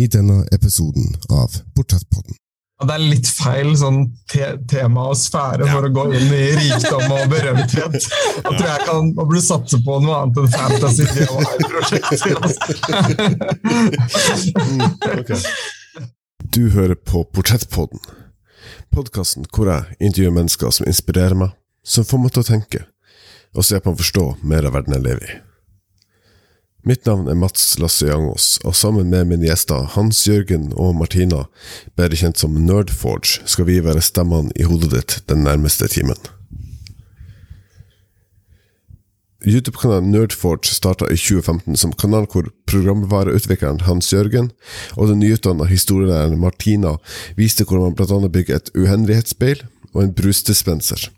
i denne episoden av Portrettpodden. Det er litt feil sånn te tema og sfære for å gå inn i rikdom og berømthet. Jeg tror jeg kan man burde satse på noe annet enn fantasy okay. Du hører på Portrettpodden, podkasten hvor jeg intervjuer mennesker som inspirerer meg, som får meg til å tenke, og så jeg kan forstå mer av verden jeg lever i. Mitt navn er Mats Lasse Jangås, og sammen med mine gjester Hans Jørgen og Martina, bedre kjent som Nerdforge, skal vi være stemmene i hodet ditt den nærmeste timen. YouTube-kanalen Nerdforge starta i 2015 som kanal hvor programvareutvikleren Hans Jørgen og den nyutdanna historielæreren Martina viste hvordan man bl.a. bygger et uhendighetsspeil og en brusdispenser.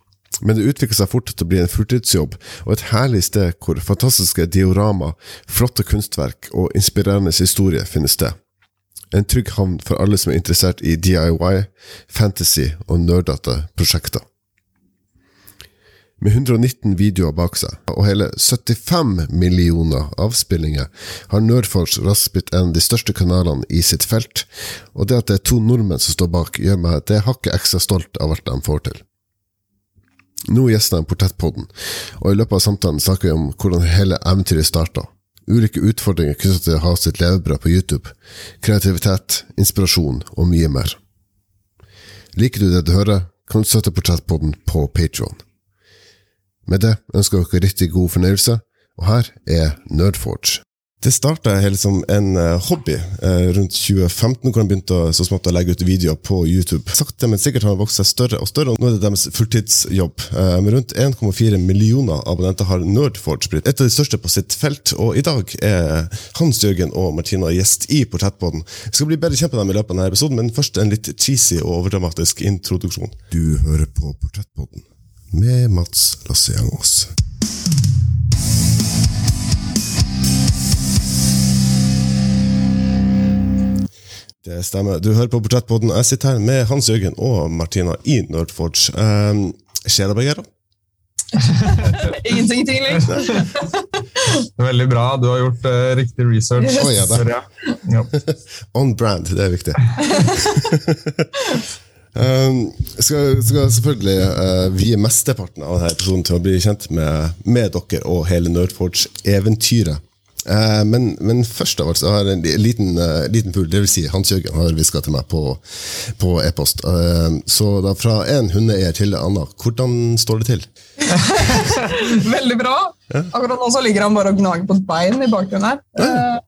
Men det utvikler seg fort til å bli en fulltidsjobb og et herlig sted hvor fantastiske diorama, flotte kunstverk og inspirerende historie finnes sted. En trygg havn for alle som er interessert i DIY, fantasy og nerdete prosjekter. Med 119 videoer bak seg og hele 75 millioner avspillinger har Nerdforce raskt blitt en av de største kanalene i sitt felt, og det at det er to nordmenn som står bak, gjør meg det hakket ekstra stolt av alt de får til. Nå gjester jeg Portrettpodden, og i løpet av samtalen snakker vi om hvordan hele eventyret starta. Ulike utfordringer knyttet til å ha sitt levebrød på YouTube, kreativitet, inspirasjon og mye mer. Liker du det du hører, kan du støtte Portrettpodden på Patron. Med det ønsker jeg dere riktig god fornøyelse, og her er Nerdforge. Det starta helt som en uh, hobby uh, rundt 2015, hvor de begynte å, så smått å legge ut videoer på YouTube. Sakte, men sikkert har de vokst seg større og større, og nå er det deres fulltidsjobb. Uh, med rundt 1,4 millioner abonnenter har Nerdforge blitt et av de største på sitt felt, og i dag er Hans Jørgen og Martina gjest i Portrettpodden. Vi skal bli bedre kjent med dem i løpet av denne episoden, men først en litt cheesy og overdramatisk introduksjon. Du hører på Portrettpodden med Mats Lasse Jangås. Det stemmer. Du hører på Portrettpodden. Jeg sitter her med Hans Jørgen og Martina i Nerdforge. Um, Skjer det begge, da? Ingenting tidlig. Veldig bra. Du har gjort uh, riktig research. Oh, ja, ja. On brand, det er viktig. um, skal, skal selvfølgelig uh, vie mesteparten av denne personen til å bli kjent med, med dere og hele Nerdforge-eventyret. Uh, men, men, først av alt så har jeg en liten, uh, liten fugl, dvs. Si Hans Jørgen, har hviska til meg på, på e-post. Uh, så da fra en hundeeier til en annen, hvordan står det til? Veldig bra. Akkurat nå så ligger han bare og gnager på et bein i bakgrunnen her.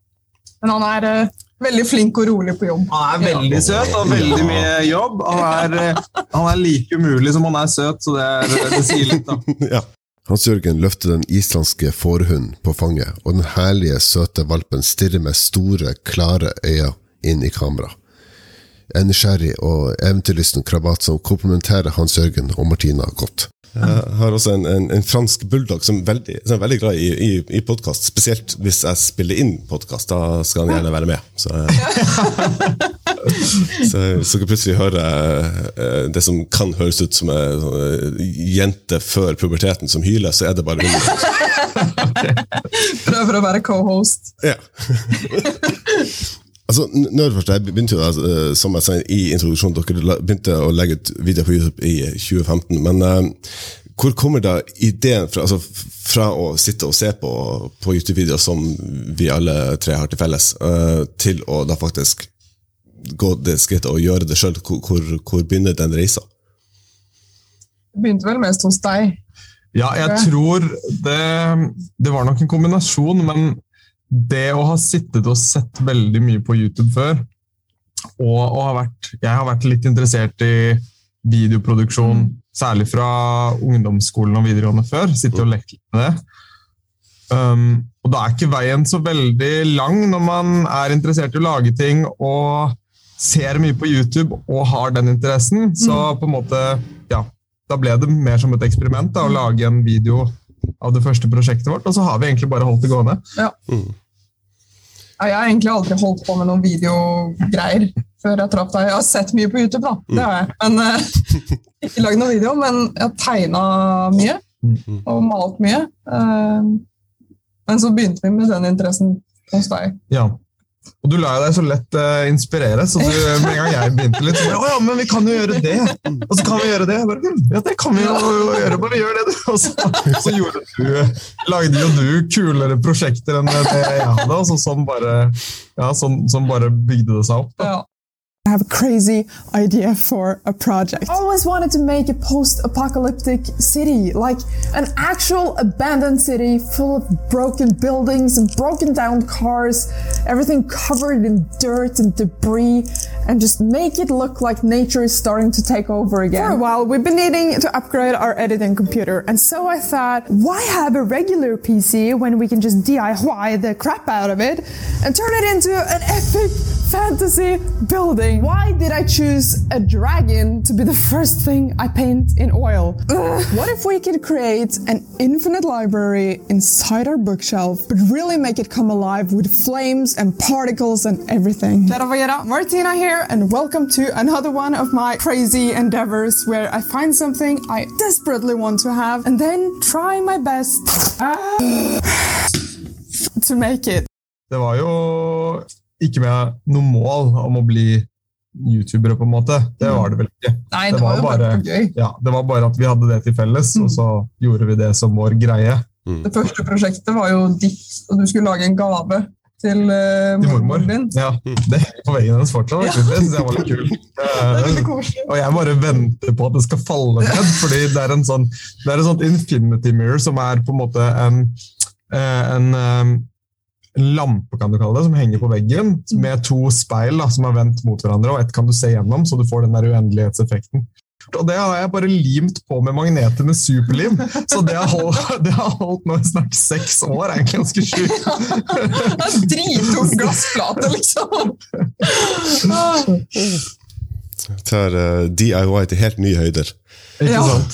men han er veldig flink og rolig på jobb. Han er veldig søt og veldig mye jobb. Han er, han er like umulig som han er søt, så det, er, det sier litt, da. ja. Hans Jørgen løfter den islandske fårhunden på fanget, og den herlige, søte valpen stirrer med store, klare øyne inn i kamera. En nysgjerrig og eventyrlysten krabat som komplementerer Hans Jørgen og Martina godt. Jeg har også en, en, en fransk bulldog som, veldig, som er veldig glad i, i, i podkast. Spesielt hvis jeg spiller inn podkast. Da skal han gjerne være med. Så, så, så kan plutselig høre eh, det som kan høres ut som en sånn, jente før puberteten som hyler, så er det bare hun. Prøver å være co-host. Ja. Altså, først, jeg begynte jo da, som jeg sa i introduksjonen, dere begynte å legge ut videoer på YouTube i 2015. Men uh, hvor kommer da ideen fra, altså, fra å sitte og se på, på YouTube-videoer som vi alle tre har til felles, uh, til å da faktisk gå det skrittet og gjøre det sjøl? Hvor, hvor, hvor, begynner den reisa? Det begynte vel mest hos deg. Ja, jeg tror det, det var nok en kombinasjon, men det å ha sittet og sett veldig mye på YouTube før, og, og har vært, jeg har vært litt interessert i videoproduksjon, mm. særlig fra ungdomsskolen og videregående før. Sitte og leker med det. Um, og da er ikke veien så veldig lang når man er interessert i å lage ting og ser mye på YouTube og har den interessen. Så mm. på en måte, ja, da ble det mer som et eksperiment da, å lage en video av det første prosjektet vårt, og så har vi egentlig bare holdt det gående. Ja. Mm. Jeg har egentlig aldri holdt på med noen videogreier før jeg traff deg. Jeg har sett mye på YouTube, da. Det har jeg. Men uh, Ikke lagd noen video, men jeg har tegna mye. Mm. Og malt mye. Uh, men så begynte vi med den interessen hos deg. Ja, Og du lar deg så lett uh, inspirere, så du, med en gang jeg begynte litt sånn Å ja, men vi kan jo gjøre det! Og så kan vi gjøre det! Bare, «Hm, ja, det kan vi jo gjøre, bare gjør det, du! Og så, så du, lagde jo du kulere prosjekter enn det jeg hadde, og så sånn bare, ja, sånn, sånn bare bygde det seg opp. Ja. I have a crazy idea for a project. I always wanted to make a post-apocalyptic city, like an actual abandoned city full of broken buildings and broken down cars, everything covered in dirt and debris, and just make it look like nature is starting to take over again. For a while, we've been needing to upgrade our editing computer, and so I thought, why have a regular PC when we can just DIY the crap out of it and turn it into an epic fantasy building? Why did I choose a dragon to be the first thing I paint in oil? Ugh. What if we could create an infinite library inside our bookshelf, but really make it come alive with flames and particles and everything? Martina here, and welcome to another one of my crazy endeavors where I find something I desperately want to have and then try my best to make it. Det var jo ikke med noe mål om å bli youtubere, på en måte. Det var det vel ikke. Nei, det, var jo bare gøy. Ja, det var bare at vi hadde det til felles, og så gjorde vi det som vår greie. Det første prosjektet var jo ditt, og du skulle lage en gave til, uh, mormor. din. Ja, det på veggen hennes fortsatt. Ja. Det synes jeg var litt kult. Det koselig. Og jeg bare venter på at det skal falle ned, fordi det er en sånn det er en sånn infinity mirror som er på en måte en, eh, en, en lampe, kan du kalle det, som henger på veggen, med to speil da, som er vendt mot hverandre, og ett kan du se gjennom, så du får den der uendelighetseffekten. Og det har jeg bare limt på med magneter med superlim, så det har holdt, det har holdt nå i snart seks år. er egentlig ganske sjukt. Drittung gassplate, liksom! Tar uh, DIY til helt nye høyder. Ikke Ja. sant?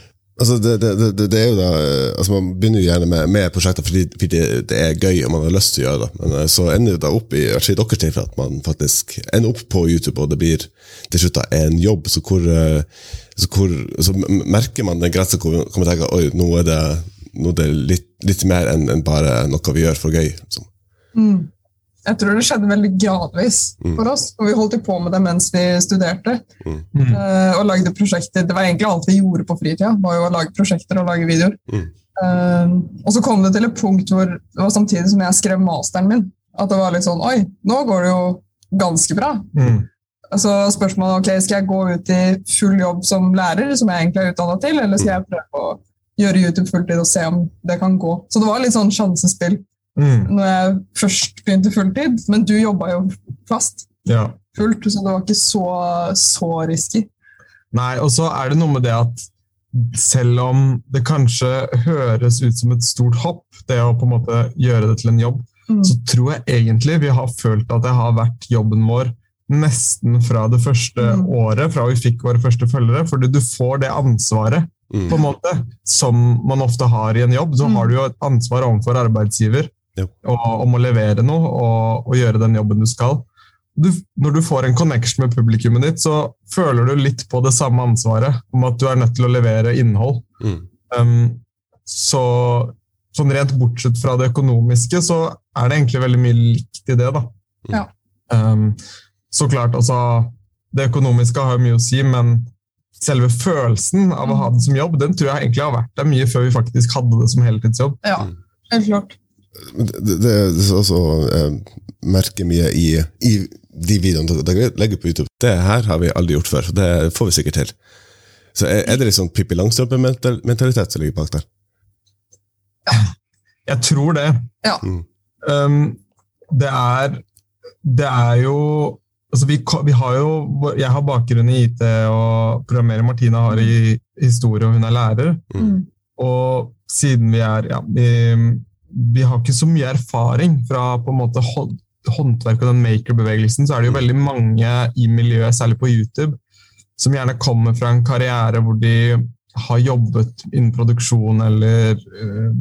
Altså, det, det, det, det er jo da eh, altså Man begynner jo gjerne med, med prosjekter fordi, fordi det, er gøy og man har lyst til å gjøre det. Men eh, så ender det da opp i i deres tilfelle at man faktisk ender opp på YouTube, og det blir til slutt da en jobb. Så hvor, eh, så hvor så merker man den grensa hvor man tenker oi, nå er det, nå er litt, litt mer enn bare noe vi gjør for gøy. Liksom. Jeg tror det skjedde veldig gradvis for oss, og vi holdt jo på med det mens vi studerte. eh, og lagde prosjekter. Det var egentlig alt vi gjorde på fritida, var jo å lage prosjekter og lage videoer. Mm. Uh, og så kom det til et punkt hvor det var samtidig som jeg skrev masteren min, at det var litt sånn Oi, nå går det jo ganske bra. Mm. Altså spørsmålet ok, Skal jeg gå ut i full jobb som lærer, som jeg egentlig er utdanna til, eller skal jeg prøve å gjøre YouTube fulltid og se om det kan gå? Så det var litt sånn sjansespill Mm. når jeg først begynte fulltid, men du jobba jo fast Ja. fullt, så det var ikke så, så risky. Nei, og så er det noe med det at selv om det kanskje høres ut som et stort hopp, det å på en måte gjøre det til en jobb, Mm. så tror jeg egentlig vi har følt at det har vært jobben vår nesten fra det første Mm. året, fra vi fikk våre første følgere, fordi du får det ansvaret Mm. på en måte, som man ofte har i en jobb. Så Mm. har du jo et ansvar overfor arbeidsgiver. Og, om å levere noe og, og gjøre den jobben du skal. Du, når du får en connection med publikummet ditt, så føler du litt på det samme ansvaret om at du er nødt til å levere innhold. Mm. Um, så sånn rent bortsett fra det økonomiske, så er det egentlig veldig mye likt i det. da. Ja. Um, så klart, altså Det økonomiske har jo mye å si, men selve følelsen av å ha det som jobb, den tror jeg egentlig har vært der mye før vi faktisk hadde det som heltidsjobb. Ja, helt klart. Det, det, er også eh, merker mye i, i de videoene dere legger på YouTube. Det her har vi aldri gjort før, så det får vi sikkert til. Så er, er det litt sånn Pippi Langstrømpe-mentalitet som ligger bak der? Jeg tror det. Ja. Mm. Um, det er Det er jo altså vi, vi har jo Jeg har bakgrunn i IT og programmerer. Martina har i historie, og hun er lærer. Mm. Og siden vi er ja, vi, vi har ikke så mye erfaring fra på en måte hånd, håndverk og den maker-bevegelsen, så er det jo veldig mange i miljøet, særlig på YouTube, som gjerne kommer fra en karriere hvor de har jobbet innen produksjon eller eh,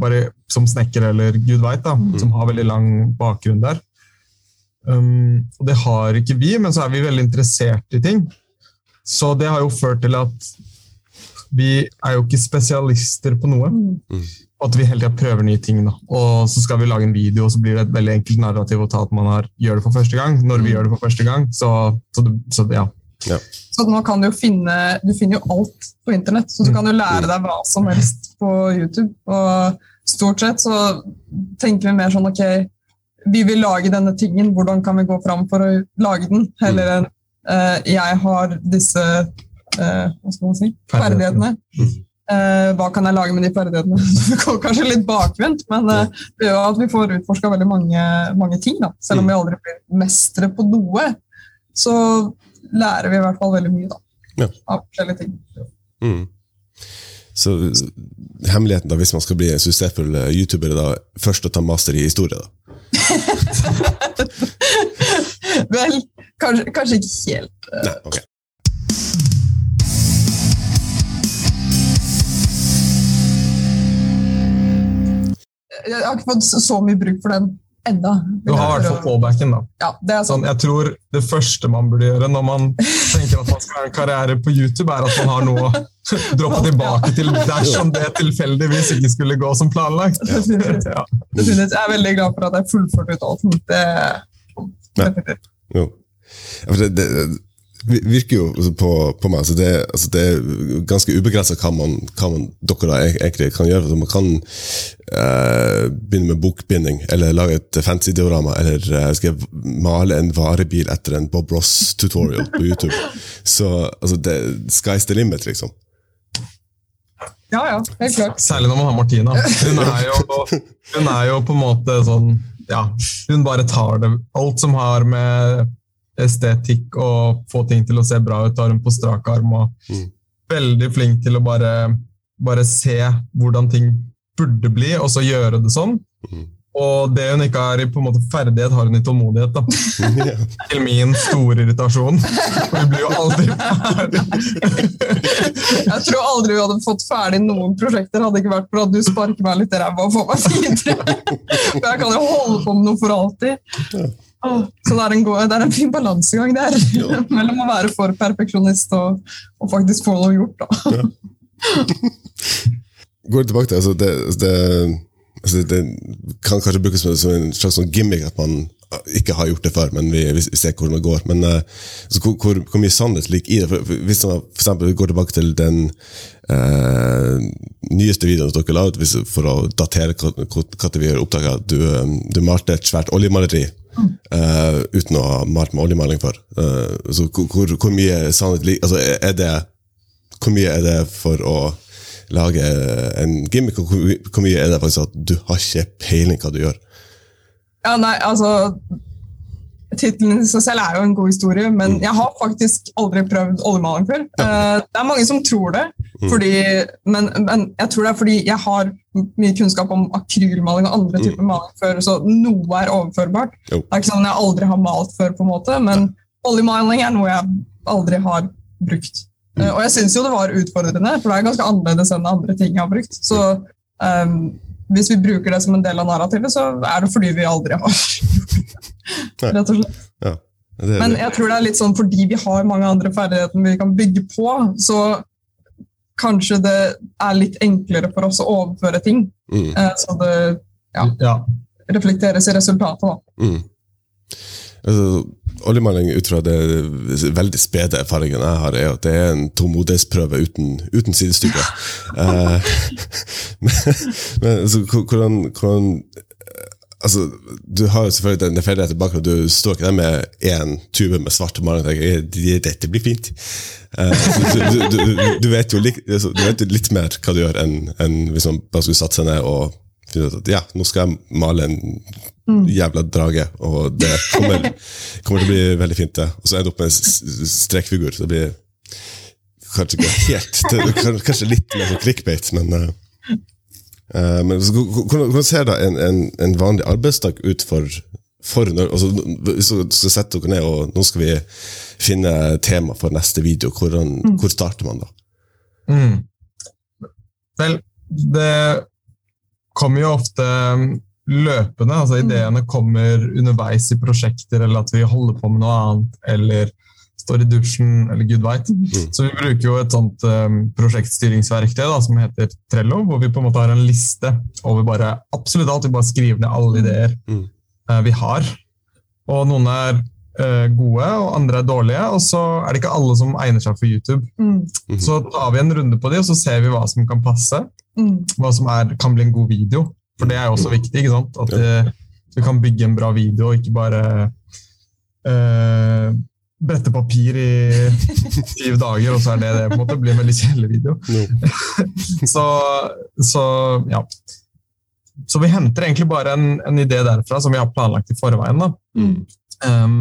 bare som snekker eller gud veit, da, som har veldig lang bakgrunn der. Um, og det har ikke vi, men så er vi veldig interessert i ting. Så det har jo ført til at vi er jo ikke spesialister på noe. Mm. At vi hele tida prøver nye ting. Da. Og så skal vi lage en video, og så blir det et veldig enkelt narrativ å ta at man har, gjør det for første gang. Når vi Mm. gjør det for første gang, så, så, så ja. Ja. Så nå kan du jo finne Du finner jo alt på internett, så du kan jo lære deg hva som helst på YouTube. Og stort sett så tenker vi mer sånn ok, vi vil lage denne tingen, hvordan kan vi gå fram for å lage den? Heller enn uh, jeg har disse uh, hva skal man si, ferdighetene. Eh, hva kan jeg lage med de ferdighetene? Det går kanskje litt bakvendt, men eh, det gjør at vi får utforska veldig mange, mange ting. Da. Selv om vi aldri blir mestere på noe, så lærer vi i hvert fall veldig mye da, Ja. av forskjellige ting. Mm. Så hemmeligheten da, hvis man skal bli en suksessfull eh, YouTuber, er da først å ta master i historie? da. Vel, kanskje, kanskje ikke helt. Nei, ok. Jeg har ikke fått så mye bruk for den enda. Du har i hvert fall fallbacken. da. Ja, det er Sånn, sånn. jeg tror Det første man burde gjøre når man tenker at man skal ha en karriere på YouTube, er at man har noe å droppe tilbake til dersom det tilfeldigvis ikke skulle gå som planlagt. Ja. Jeg er veldig glad for at jeg fullførte utdannelsen. For det, det det virker jo på, på meg altså det, altså det er ganske ubegrensa hva, hva man, dere da egentlig kan gjøre. Altså man kan eh, begynne med bokbinding, eller lage et fancy diorama, eller eh, skal jeg male en varebil etter en Bob Ross-tutorial på YouTube. Så altså det, sky's the limit, liksom. Ja, ja, helt klart. Særlig når man har Martina. Hun er jo, hun er jo på en måte sånn Ja, hun bare tar det. Alt som har med estetikk og få ting til å se bra ut, har hun på strak arm. og Mm. Veldig flink til å bare, bare se hvordan ting burde bli, og så gjøre det sånn. Mm. Og det hun ikke har i på en måte ferdighet, har hun i tålmodighet. da. Til min store irritasjon. For vi blir jo aldri ferdig. Jeg tror aldri vi hadde fått ferdig noen prosjekter hadde ikke vært for at du sparker meg litt i ræva og får meg videre. For jeg kan jo holde på med noe for alltid. Så det er en, god, det er en fin balansegang der, Ja. mellom å være for perfeksjonist og, og faktisk få noe gjort. da. Går tilbake til altså det, det, altså det kan kanskje brukes som, en slags sånn gimmick at man ikke har gjort det før, men vi, vi ser hvordan det går. Men eh, altså, hvor, hvor, hvor mye sannhet ligger i det? For, for, hvis man for eksempel går tilbake til den eh, nyeste videoen som dere la ut, for å datere når vi gjør opptak at du, eh, du malte et svært oljemaleri. uh, uten å ha malt med oljemaling før. Uh, så hvor, hvor, mye sannhet ligger altså, er det Hvor mye er det for å lage en gimmick, og hvor, mye er det faktisk at du har ikke peiling hva du gjør? Ja, nei, altså Tittelen i seg selv er jo en god historie, men jeg har faktisk aldri prøvd oljemaling før. Eh, Det er mange som tror det, fordi, men, men jeg tror det er fordi jeg har mye kunnskap om akrylmaling og andre typer maling før, så noe er overførbart. Jo. Det er ikke sånn jeg aldri har malt før, på en måte, men oljemaling er noe jeg aldri har brukt. Eh, Og jeg syns jo det var utfordrende, for det er ganske annerledes enn andre ting jeg har brukt. Så um, hvis vi bruker det som en del av narrativet, så er det fordi vi aldri har. Rett og slett. Ja, det, Men jeg tror det er litt sånn fordi vi har mange andre ferdigheter vi kan bygge på, så kanskje det er litt enklere for oss å overføre ting. mm, eh, Så det Ja. Ja. reflekteres i resultatet. da. mm. Altså, Oljemaling ut fra det veldig spede erfaringen jeg har, er at det er en tålmodighetsprøve uten, uten sidestykke. Eh, men altså, hvordan, hvordan altså, Du har jo selvfølgelig den ferdigheten bak, og du står ikke der med én tube med svart maling og tenker «Eh, dette blir fint. Eh, du, du, du, vet lik, altså, du vet jo litt mer hva du gjør, enn enn hvis man bare skulle satt seg ned og finne ut at ja, nå skal jeg male en jævla drage, og det kommer, kommer til å bli veldig fint. det. Og så ender du opp med en strekfigur. Så det blir kanskje ikke helt Kanskje litt mer sånn clickbait, men men så, hvordan, ser da en, en, en vanlig arbeidsdag ut for, for altså, Hvis du skal sette dere ned og nå skal vi finne tema for neste video, hvordan, hvor starter man da? Mm. Vel, det kommer jo ofte løpende. altså Ideene kommer underveis i prosjekter, eller at vi holder på med noe annet, eller står i dusjen, eller gud veit. Så vi bruker jo et sånt um, prosjektstyringsverktøy da, som heter Trello, hvor vi på en måte har en liste over bare absolutt alt. Vi bare skriver ned alle ideer Mm. eh, vi har. Og noen er gode, og andre er dårlige. Og så er det ikke alle som egner seg for YouTube. Mm. Mhm. Så tar vi en runde på de, og så ser vi hva som kan passe. Mm. Hva som er, kan bli en god video. For det er jo også viktig. ikke sant? At eh, vi kan bygge en bra video, og ikke bare øh, brette papir i syv dager, og så er det det. på en måte. Blir en veldig kjedelig video. No. Så, så ja. Så vi henter egentlig bare en, en idé derfra som vi har planlagt i forveien. da. Mm. Um,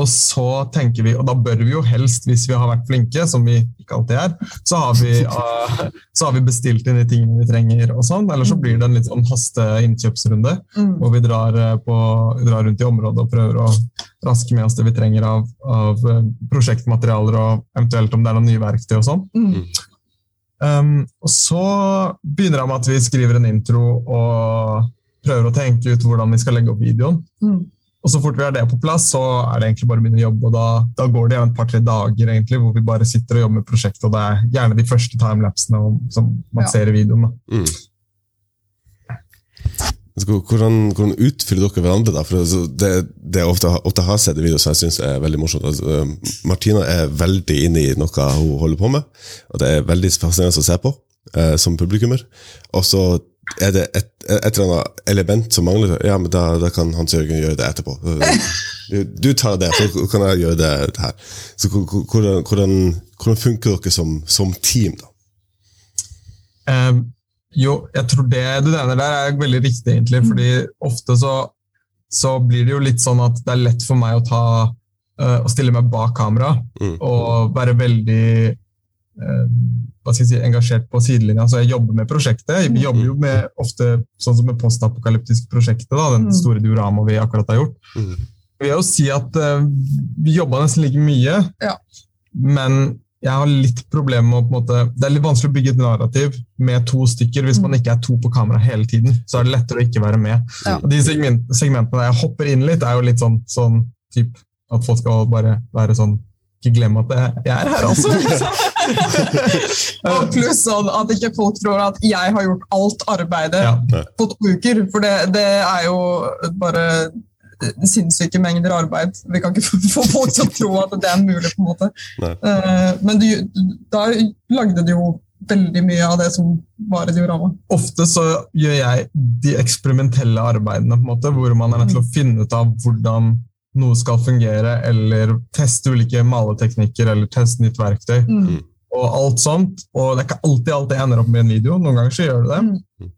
og så tenker vi, og da bør vi jo helst, hvis vi har vært flinke, som vi ikke alltid er, så har vi, uh, så har vi bestilt inn de tingene vi trenger, og sånn, eller så blir det en litt sånn haste innkjøpsrunde, Mm. hvor vi drar, uh, på, drar rundt i området og prøver å raske med oss det vi trenger av, av uh, prosjektmaterialer, og eventuelt om det er noen nye verktøy og sånn. Mm. Um, og så begynner det med at vi skriver en intro og prøver å tenke ut hvordan vi skal legge opp videoen. Mm. Og så fort vi har det på plass, så er det egentlig bare å begynne å jobbe. og Da, da går det et par-tre dager egentlig, hvor vi bare sitter og jobber med prosjektet. Og det er gjerne de første timelapsene som man Ja. ser i videoen. Da. Mm. Hvordan, hvordan utfyller dere hverandre? da? For altså, det, det ofte, ofte har sett i videoer som jeg syns er veldig morsomt. Altså, um, Martina er veldig inne i noe hun holder på med, og det er veldig fascinerende å se på eh, som publikummer. Og så er det et, et eller annet element som mangler. Ja, men da, da kan Hans Jørgen gjøre det etterpå. Du, du tar det, så kan jeg gjøre det her. Så hvor- hvor- hvordan, hvordan, hvordan funker dere som, som team, da? Um, jo, jeg tror det du nevner der er veldig riktig, egentlig. fordi ofte så, så blir det jo litt sånn at det er lett for meg å ta uh, å stille meg bak kamera Mm. og være veldig hva skal jeg si, engasjert på sidelinja. Så jeg jobber med prosjektet. Vi jobber jo med ofte sånn som med postapokalyptisk prosjektet, da, den Mm. store diorama vi akkurat har gjort. Mm. Jeg vil jo si at uh, vi jobba nesten like mye, Ja. men jeg har litt problemer med å på en måte, Det er litt vanskelig å bygge et narrativ med to stykker hvis man ikke er to på kamera hele tiden. Så er det lettere å ikke være med. Ja. De segment, segmentene der jeg hopper inn litt, er jo litt sånn, sånn typ, at folk skal bare være sånn Ikke glemme at jeg, er her, altså! Og pluss sånn at ikke folk tror at jeg har gjort alt arbeidet ja. på to uker. For det, det er jo bare sinnssyke mengder arbeid. Vi kan ikke få få folk til å tro at det er mulig. på en måte. Eh, Men du, da lagde du jo veldig mye av det som var i diorama. Ofte så gjør jeg de eksperimentelle arbeidene, på en måte, hvor man er nødt til å finne ut av hvordan noe skal fungere, eller teste ulike maleteknikker, eller teste nytt verktøy. Mm. Og alt sånt. Og det er ikke alltid alt det ender opp med en video. Noen ganger så gjør det det. Mm.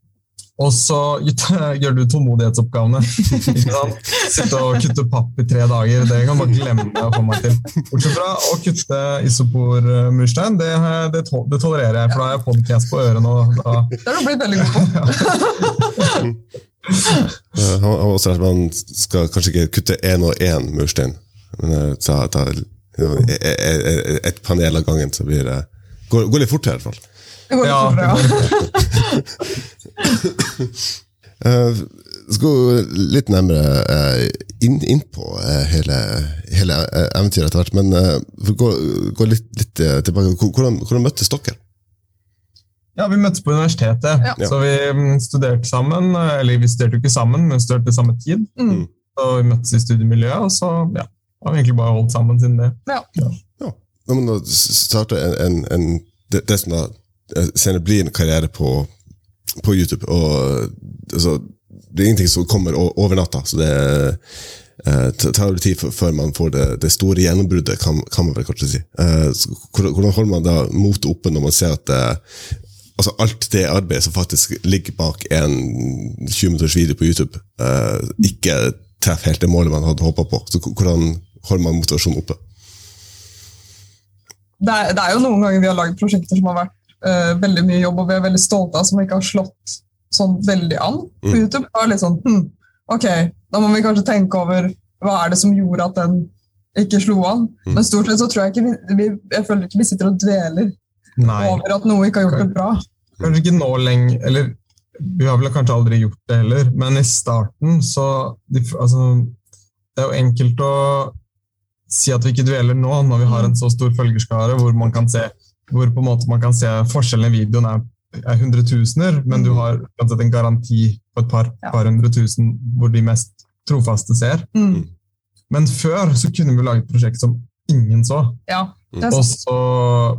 Og så gjør du tålmodighetsoppgavene. Sitte og kutte papp i tre dager, det kan bare glemme å få meg til. Bortsett fra å kutte isopormurstein, det, det, det tolererer jeg, for da har jeg podcast på ørene. og da Det har du blitt veldig god på. Han han skal kanskje ikke kutte én og én murstein, men eh, ta, ta et panel av gangen, så blir det går, går litt fortere, i hvert fall. Det går Ja, fortere, ja. Uh, skal gå litt nærmere eh, inn, inn på eh, hele, hele eh, eventyret etter hvert, men gå, gå litt, litt eh, tilbake. Hvordan, hvordan møttes dere? Ja, Vi møttes på universitetet, Ja. så vi mm, studerte sammen. Eller vi studerte jo ikke sammen, men studerte samme tid. Mm. Så vi møttes i studiemiljøet, og så ja, har vi egentlig bare holdt sammen siden det. Ja. Ja. ja men da starter en, en, en, det, det som da eh, senere blir en karriere på, på YouTube, og altså, det er ingenting som kommer over natta, så det eh, det tar litt tid før- man får det, det store gjennombruddet, kan, kan man vel kanskje si. Eh, så hvordan hvordan holder man da motet oppe når man ser at eh, altså alt det arbeidet som faktisk ligger bak en 20 minutters video på YouTube, eh, ikke treffer helt det målet man hadde håpa på? Så hvordan holder man motivasjonen oppe? Det er, det er jo noen ganger vi har lagd prosjekter som har vært uh, veldig mye jobb, og vi er veldig stolte av, som ikke har slått sånn veldig an på Mm. YouTube. Det er litt sånn, hm, ok, da må vi kanskje tenke over hva er det som gjorde at den ikke slo an. Mm. Men stort sett så tror jeg ikke vi, vi, jeg føler ikke vi sitter og dveler Nei, over at noe ikke har gjort det bra. kanskje ikke nå lenger, eller vi har vel kanskje aldri gjort det heller, men i starten så de, altså, Det er jo enkelt å si at vi ikke dveler nå, når vi har en så stor følgerskare, hvor man kan se, hvor på en måte man kan se forskjellen i videoen er, er hundretusener, men du har uansett en garanti på et par, Ja. par hundre tusen hvor de mest trofaste ser. Mm. Men før så kunne vi lage et prosjekt som ingen så, Ja, er og så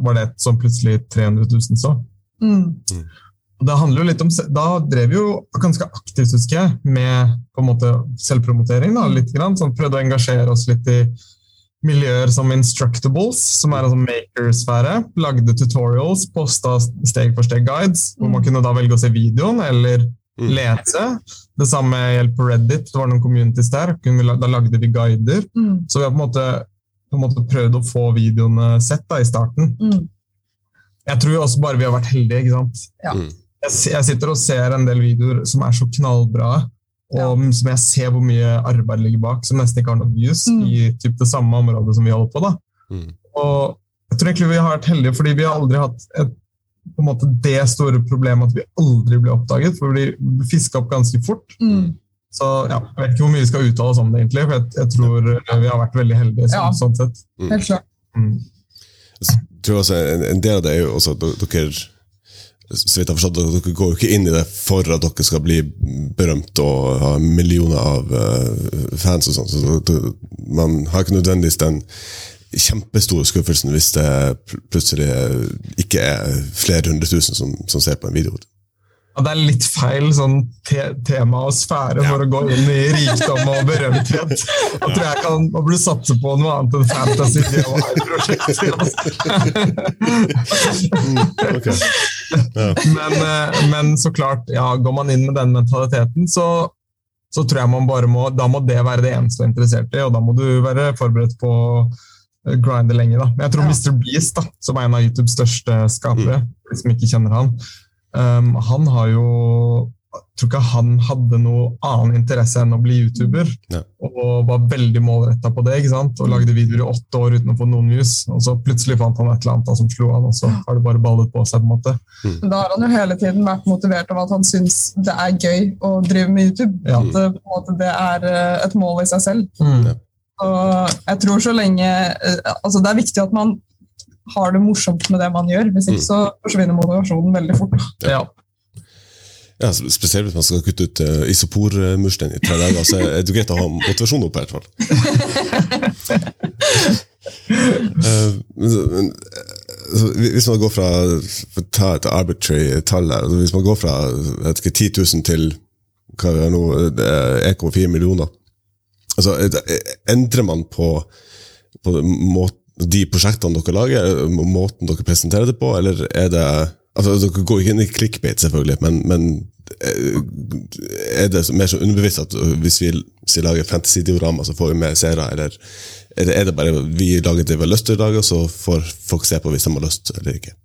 var det et som plutselig 300 000 så. Mm. Og Det handler jo litt om, Da drev vi jo ganske aktivt husker jeg, med på en måte selvpromotering. da, litt grann, sånn Prøvde å engasjere oss litt i miljøer som Instructables, som er sånn makersfære. Lagde tutorials, posta steg for steg-guides, hvor man kunne da velge å se videoen eller Mm. lese. Det samme gjelder på Reddit. Det var noen communities der. Da lagde vi guider. Mm. Så vi har på en måte, på en måte prøvd å få videoene sett da, i starten. Mm. Jeg tror også bare vi har vært heldige. ikke sant? Ja. Mm. Jeg, jeg sitter og ser en del videoer som er så knallbra, og som jeg ser hvor mye arbeid ligger bak, som nesten ikke har noe views Mm. i typ det samme området som vi holder på. da. Mm. Og jeg tror egentlig vi har vært heldige, fordi vi har aldri hatt et, på en måte det store problemet at vi aldri blir oppdaget, for vi blir fiska opp ganske fort. Mm. Så ja, Jeg vet ikke hvor mye vi skal uttale oss om det, egentlig, for jeg, jeg tror eh, vi har vært veldig heldige. Ja. sånn, sånn sett. Helt klart. Mm. Jeg tror også en, en del av det er jo også at dere så vidt jeg har dere går jo ikke inn i det for at dere skal bli berømt og ha millioner av eh, fans og sånn. Så man har ikke nødvendigvis den kjempestore skuffelsen hvis det plutselig ikke er flere hundre tusen som, som ser på en video. Ja, det er litt feil sånn te tema og sfære for å gå inn i rikdom og berømthet. Da tror jeg kan man burde satse på noe annet enn fantasy. DIY-prosjekter, altså. Ja. Men, eh, men så klart, ja, går man inn med den mentaliteten, så, så tror jeg man bare må Da må det være det eneste du er interessert i, og da må du være forberedt på å grinde lenge. da. Men jeg tror Ja. Mr. Beast, da, som er en av YouTubes største skapere, mm. som ikke kjenner han, um, han har jo jeg tror ikke han hadde noe annen interesse enn å bli YouTuber. Ja. Og var veldig målretta på det. ikke sant? Og lagde videoer i åtte år uten å få noen views. Og så plutselig fant han et eller annet som slo han, og så har det bare ballet på seg. på en måte. Mm. Da har han jo hele tiden vært motivert av at han syns det er gøy å drive med YouTube. Ja. At det, på en måte, det er eh, et mål i seg selv. Mm. Og jeg tror så lenge eh, altså Det er viktig at man har det morsomt med det man gjør. Hvis ikke så forsvinner motivasjonen veldig fort. Ja. Ja, spesielt hvis man skal kutte ut uh, isopormurstein i tre dager, så er det greit å ha motivasjon oppe. i hvert fall. Eh, men, altså, hvis man går fra ta et arbitrary tall her, altså, hvis man går fra vet ikke, 10 000 til hva er det nå, er 1,4 millioner altså, Endrer man på, på måten, de prosjektene dere lager, måten dere presenterer det på, eller er det altså, Dere går ikke inn i clickbait, selvfølgelig, men, men eh, er det mer så underbevisst at øh, hvis vi, hvis vi lager fantasy-diorama, så får vi mer seere, eller er det, er det bare vi lager det vi har lyst til i dag, og så får folk se på hvis de har lyst eller ikke?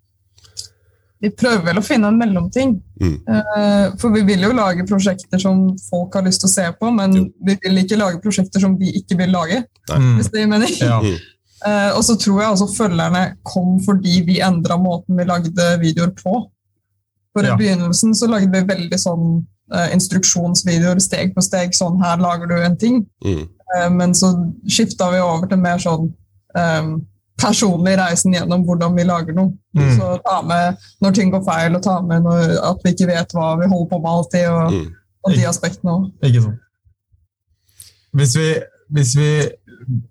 Vi prøver vel å finne en mellomting. Mm. Eh, For vi vil jo lage prosjekter som folk har lyst til å se på, men Jo. vi vil ikke lage prosjekter som vi ikke vil lage. Nei. hvis det gir mening. Ja. Eh, og så tror jeg også følgerne kom fordi vi endra måten vi lagde videoer på. For I Ja. begynnelsen så lagde vi veldig sånn eh, instruksjonsvideoer steg på steg. Sånn her lager du en ting. Mm. Eh, men så skifta vi over til mer sånn um, personlig reisen gjennom hvordan vi lager noe. Mm. Så ta med når ting går feil, og ta med når, at vi ikke vet hva vi holder på med alltid. Og, Mm. og de aspektene òg. Ikke sant. Hvis vi, hvis vi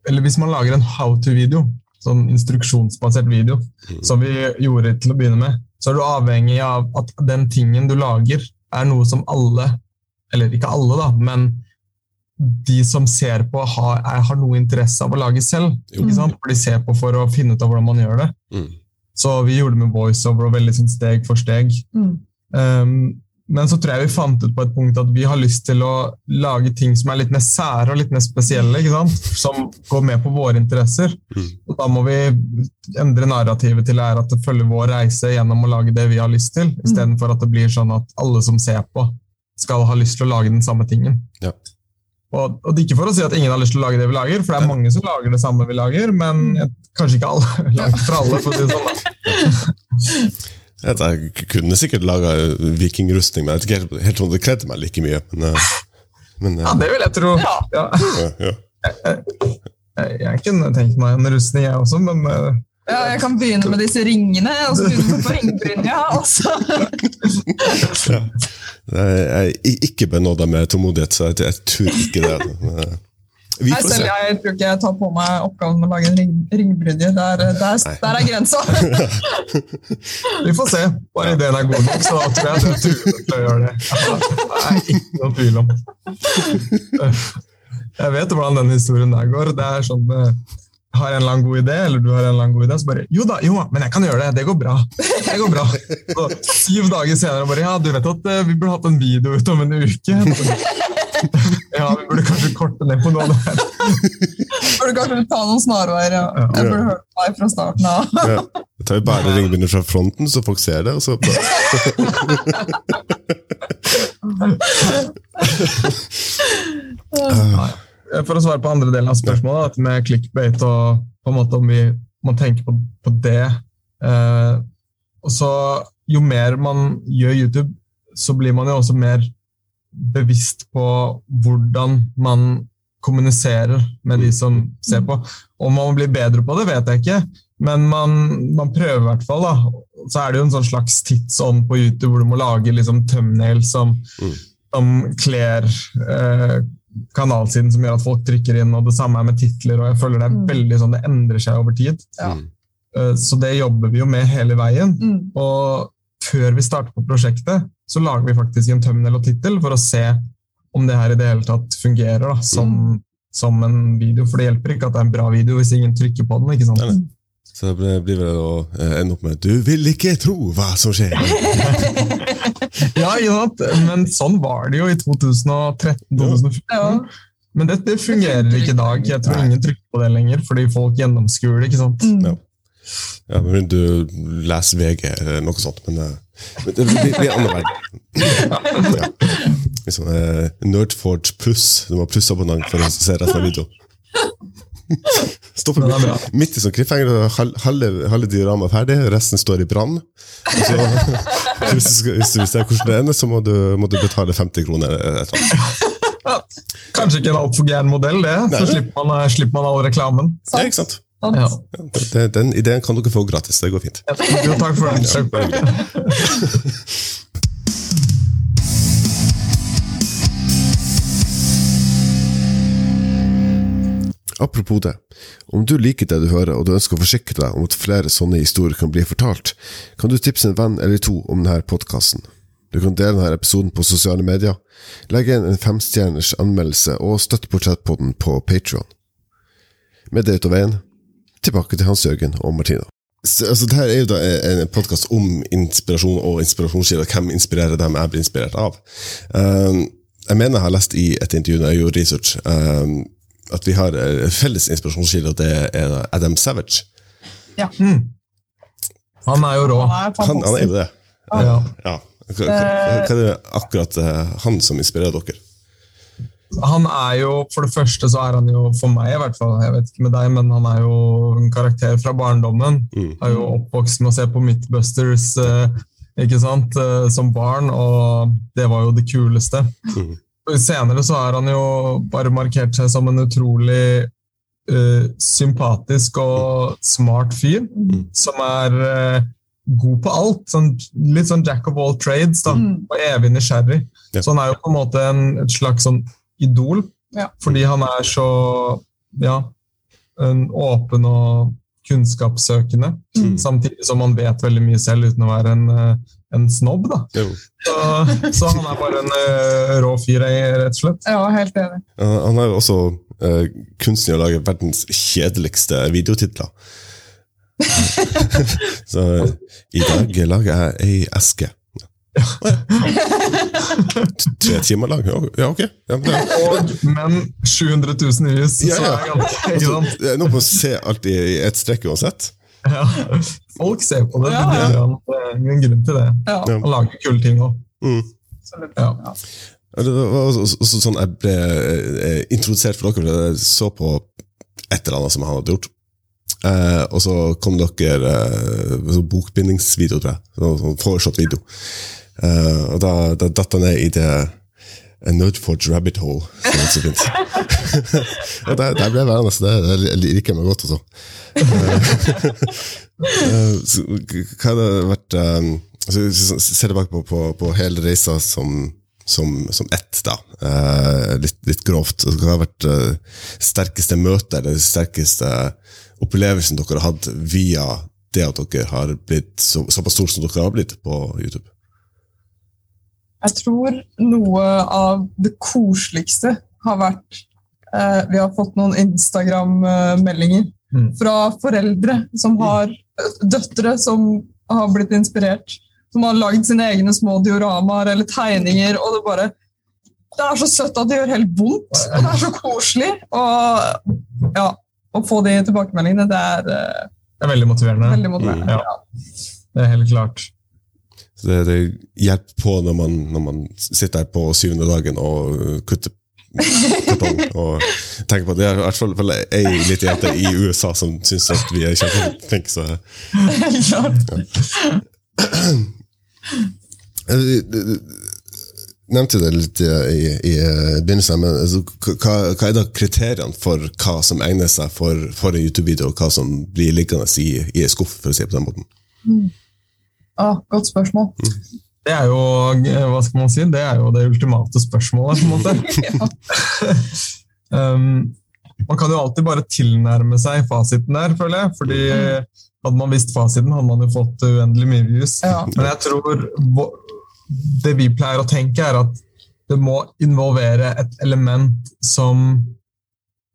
Eller hvis man lager en how to-video, sånn instruksjonsbasert video, Mm. som vi gjorde til å begynne med, så er du avhengig av at den tingen du lager, er noe som alle Eller ikke alle, da, men de som ser på, har, er, har noe interesse av å lage selv. Ikke sant? For de ser på for å finne ut av hvordan man gjør det. Mm. Så vi gjorde det med voiceover og veldig sånn steg for steg. Mm. Um, men så tror jeg vi fant ut på et punkt at vi har lyst til å lage ting som er litt mer sære og litt mer spesielle, ikke sant? som går med på våre interesser. Mm. Og da må vi endre narrativet til er at det følger vår reise gjennom å lage det vi har lyst til, istedenfor at det blir sånn at alle som ser på, skal ha lyst til å lage den samme tingen. Ja. Og, og det er ikke for å si at ingen har lyst til å lage det vi lager, for det er mange som lager det samme vi lager, men jeg, kanskje ikke alle. Langt fra alle, for å si det sånn. Jeg, jeg kunne sikkert laga vikingrustning, men jeg vet ikke helt, helt om det kledde meg like mye. Men, eh, men eh, Ja, det vil jeg tro. Ja. ja, ja. Jeg, jeg kunne tenkt meg en rustning, jeg også, men eh, Ja, jeg kan begynne med disse ringene, og så begynne på ringbrynja. og så- Ja. Jeg er ikke benåda med tålmodighet, så jeg, jeg tror ikke det. Vi Nei, selv se. jeg tror ikke jeg tar på meg oppgaven med å lage en ring, ringbrynje. Der, der, der er grensa. vi får se. Bare ideen er god nok, så da tror jeg du er til å gjøre det. Det er ikke noe tvil om. Jeg vet hvordan den historien der går. Det er sånn eh, har en eller annen god idé, eller du har en eller annen god idé, så bare Jo da, jo, men jeg kan gjøre det. Det går bra. Det går bra. Så, syv dager senere bare Ja, du vet at eh, vi burde hatt en video ut om en uke. Ja, vi burde kanskje korte ned på noe av det her. Burde kanskje ta noen snarveier. Ja. Jeg burde hørt meg fra starten av. Ja. Jeg tar vi bare ringbinder fra fronten, så folk ser det. Og så bare For å svare på andre delen av spørsmålet, dette med clickbait og på en måte om vi må tenke på, på det eh, og så Jo mer man gjør YouTube, så blir man jo også mer bevisst på hvordan man kommuniserer med de som ser på. Om man blir bedre på det, vet jeg ikke, men man, man prøver i hvert fall. da. Så er det jo en sånn slags tidsånd på YouTube hvor du må lage liksom thumbnails som, Mm. som kler eh, kanalsiden, som gjør at folk trykker inn, og det samme er med titler. og jeg føler Det er Mm. veldig sånn, det endrer seg over tid. Ja. Mm. Eh, Så det jobber vi jo med hele veien. Mm. Og før vi starter på prosjektet, så lager vi faktisk en thumbnail og tittel for å se om det her i det hele tatt fungerer da, som, som en video. For det hjelper ikke at det er en bra video hvis ingen trykker på den. ikke sant? Nei, nei. Så det blir vel å eh, ende opp med 'Du vil ikke tro hva som skjer'. Ja, ikke sant? Men sånn var det jo i 2013-2014. Ja. Men det, det fungerer ikke i dag. Jeg tror ingen trykker på det lenger, fordi folk gjennomskuer det. ikke sant? Mm. Ja. Ja, men du leser VG eller noe sånt, men, eh, men det blir, blir en annen verden. Ja. Liksom, eh, Nerdforge pluss. Du må plusse abonnement for å se resten av videoen. Stopper er midt, midt i sånn cliffhanger, halve, halve dioramaet er ferdig, resten står i brann. Hvis, du ser hvis du vil se hvordan det ender, så må du, må du betale 50 kroner. eller et. Kanskje ikke en altfor gæren modell, det. Så slipper man, slipper man all reklamen. Ja, ikke sant? Ja. Den, den ideen kan dere få gratis. Det går fint. Jo, takk for. Takk. Apropos det, om du liker det du hører, og du ønsker å forsikre deg om at flere sånne historier kan bli fortalt, kan du tipse en venn eller to om denne podkasten. Du kan dele denne episoden på sosiale medier, legge inn en femstjerners anmeldelse og støtte portrettpodden på Patron. Med det ut av veien, tilbake til Hans Jørgen og Martina. Så, altså, dette er jo da en podkast om inspirasjon og inspirasjonskilder. Hvem inspirerer dem jeg blir inspirert av? Um, jeg mener jeg har lest i et intervju når jeg gjorde research, um, at vi har en felles inspirasjonskilde, og det er Adam Savage. Ja. Han er jo rå. Han Han, han er jo det. Ja. Ja. Hva, hva, hva er det akkurat eh, han som inspirerer dere? Han er jo, For det første så er han jo, for meg i hvert fall, jeg vet ikke med deg, men han er jo en karakter fra barndommen. Mm. Er jo oppvokst med å se på Midtbusters eh, ikke sant, eh, som barn, og det var jo det kuleste. Mm. Senere så har han jo bare markert seg som en utrolig eh, sympatisk og smart fyr, Mm. som er eh, god på alt. Sånn, litt sånn jack of all trades, da, Mm. og evig nysgjerrig. Ja. Så han er jo på en måte en, et slags sånn idol, Ja. fordi han er så ja, en åpen og kunnskapssøkende, Mm. samtidig som han vet veldig mye selv uten å være en, eh, en snobb. Da. Så, så han er bare en uh, rå fyr, eh, rett og slett. Ja, helt enig. Uh, han er også uh, kunstner i å lage verdens kjedeligste videotitler. Så i dag lager jeg ei eske. Tre timer lang? Ja, ok. Ja, Og, men 700 000 views, Ja, så ja. er jeg altså, sant? det er noe med å se alt i i ett strekk uansett. Ja. Folk ser på det. Ja, det ja. Det er ingen grunn til det. Ja, Ja. Han lager kule ting òg. Mm. Ja. Det var også, sånn jeg ble eh, introdusert for dere, for jeg så på et eller annet som han hadde gjort. Eh, og så kom dere eh, bokbindingsvideo, tror jeg. Sånn, sånn foreslått video. Eh, og da, da datt han ned i det A Nudforge rabbit hole. som det så fint. og der, der ble jeg værende, så det, det liker jeg meg godt. Også. Eh, så, hva har det vært um, altså, Se tilbake på, på, på hele reisa som, som, som ett, da. Uh, litt, litt, grovt. Hva har vært uh, sterkeste møtet, eller sterkeste opplevelsen dere har hatt via det at dere har blitt så, såpass stort som dere har blitt på YouTube? Jeg tror noe av det koseligste har vært eh, Vi har fått noen Instagram-meldinger mm. fra foreldre som har døtre som har blitt inspirert. Som har lagd sine egne små dioramaer eller tegninger. og Det bare, det er så søtt at det gjør helt vondt. Og det er så koselig. Og ja, Å få de tilbakemeldingene, det er, eh, det er veldig motiverende. Veldig motiverende ja. ja. Det er helt klart. Så det, det hjelper på når man, når man, sitter her på syvende dagen og kutter kartong. og tenker på at Det er i hvert fall ei lita jente i USA som syns at vi er kjempeflinke. Så ja. nevnte det litt i, i begynnelsen, men altså, hva, hva, er da kriteriene for hva som egner seg for, for en YouTube-video, og hva som blir liggende i, i en skuff, for å si det på den måten? Mm. Ah, godt spørsmål. Det er jo hva skal man si, det er jo det ultimate spørsmålet, på en måte. um, man kan jo alltid bare tilnærme seg fasiten der, føler jeg. fordi hadde man visst fasiten, hadde man jo fått uendelig mye views. Ja. Men jeg tror det vi pleier å tenke, er at det må involvere et element som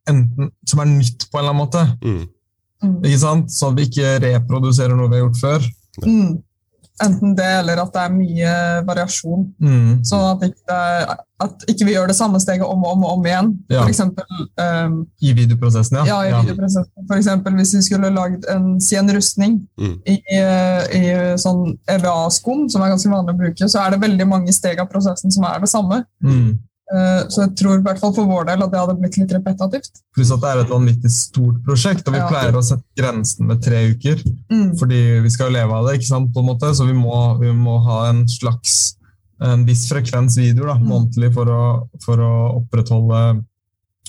enten som er nytt på en eller annen måte. Mm. Ikke sant? Så vi ikke reproduserer noe vi har gjort før. Mm. Enten det, eller at det er mye variasjon. Mm. Sånn at ikke, at ikke vi gjør det samme steget om og om, og om igjen. Ja. For eksempel, um, I videoprosessen, ja. Ja, i ja. videoprosessen. For eksempel hvis vi skulle lagd en, si rustning mm. i, i, sånn EVA-skum, som er ganske vanlig å bruke, så er det veldig mange steg av prosessen som er det samme. Mm. Eh, så jeg tror i hvert fall for vår del at det hadde blitt litt repetativt. Pluss at det er et vanvittig stort prosjekt, og vi ja. pleier å sette grensen med tre uker. Mm. Fordi vi skal jo leve av det, ikke sant, på en måte, så vi må, vi må ha en slags en viss frekvens videoer mm. månedlig for å, for å, opprettholde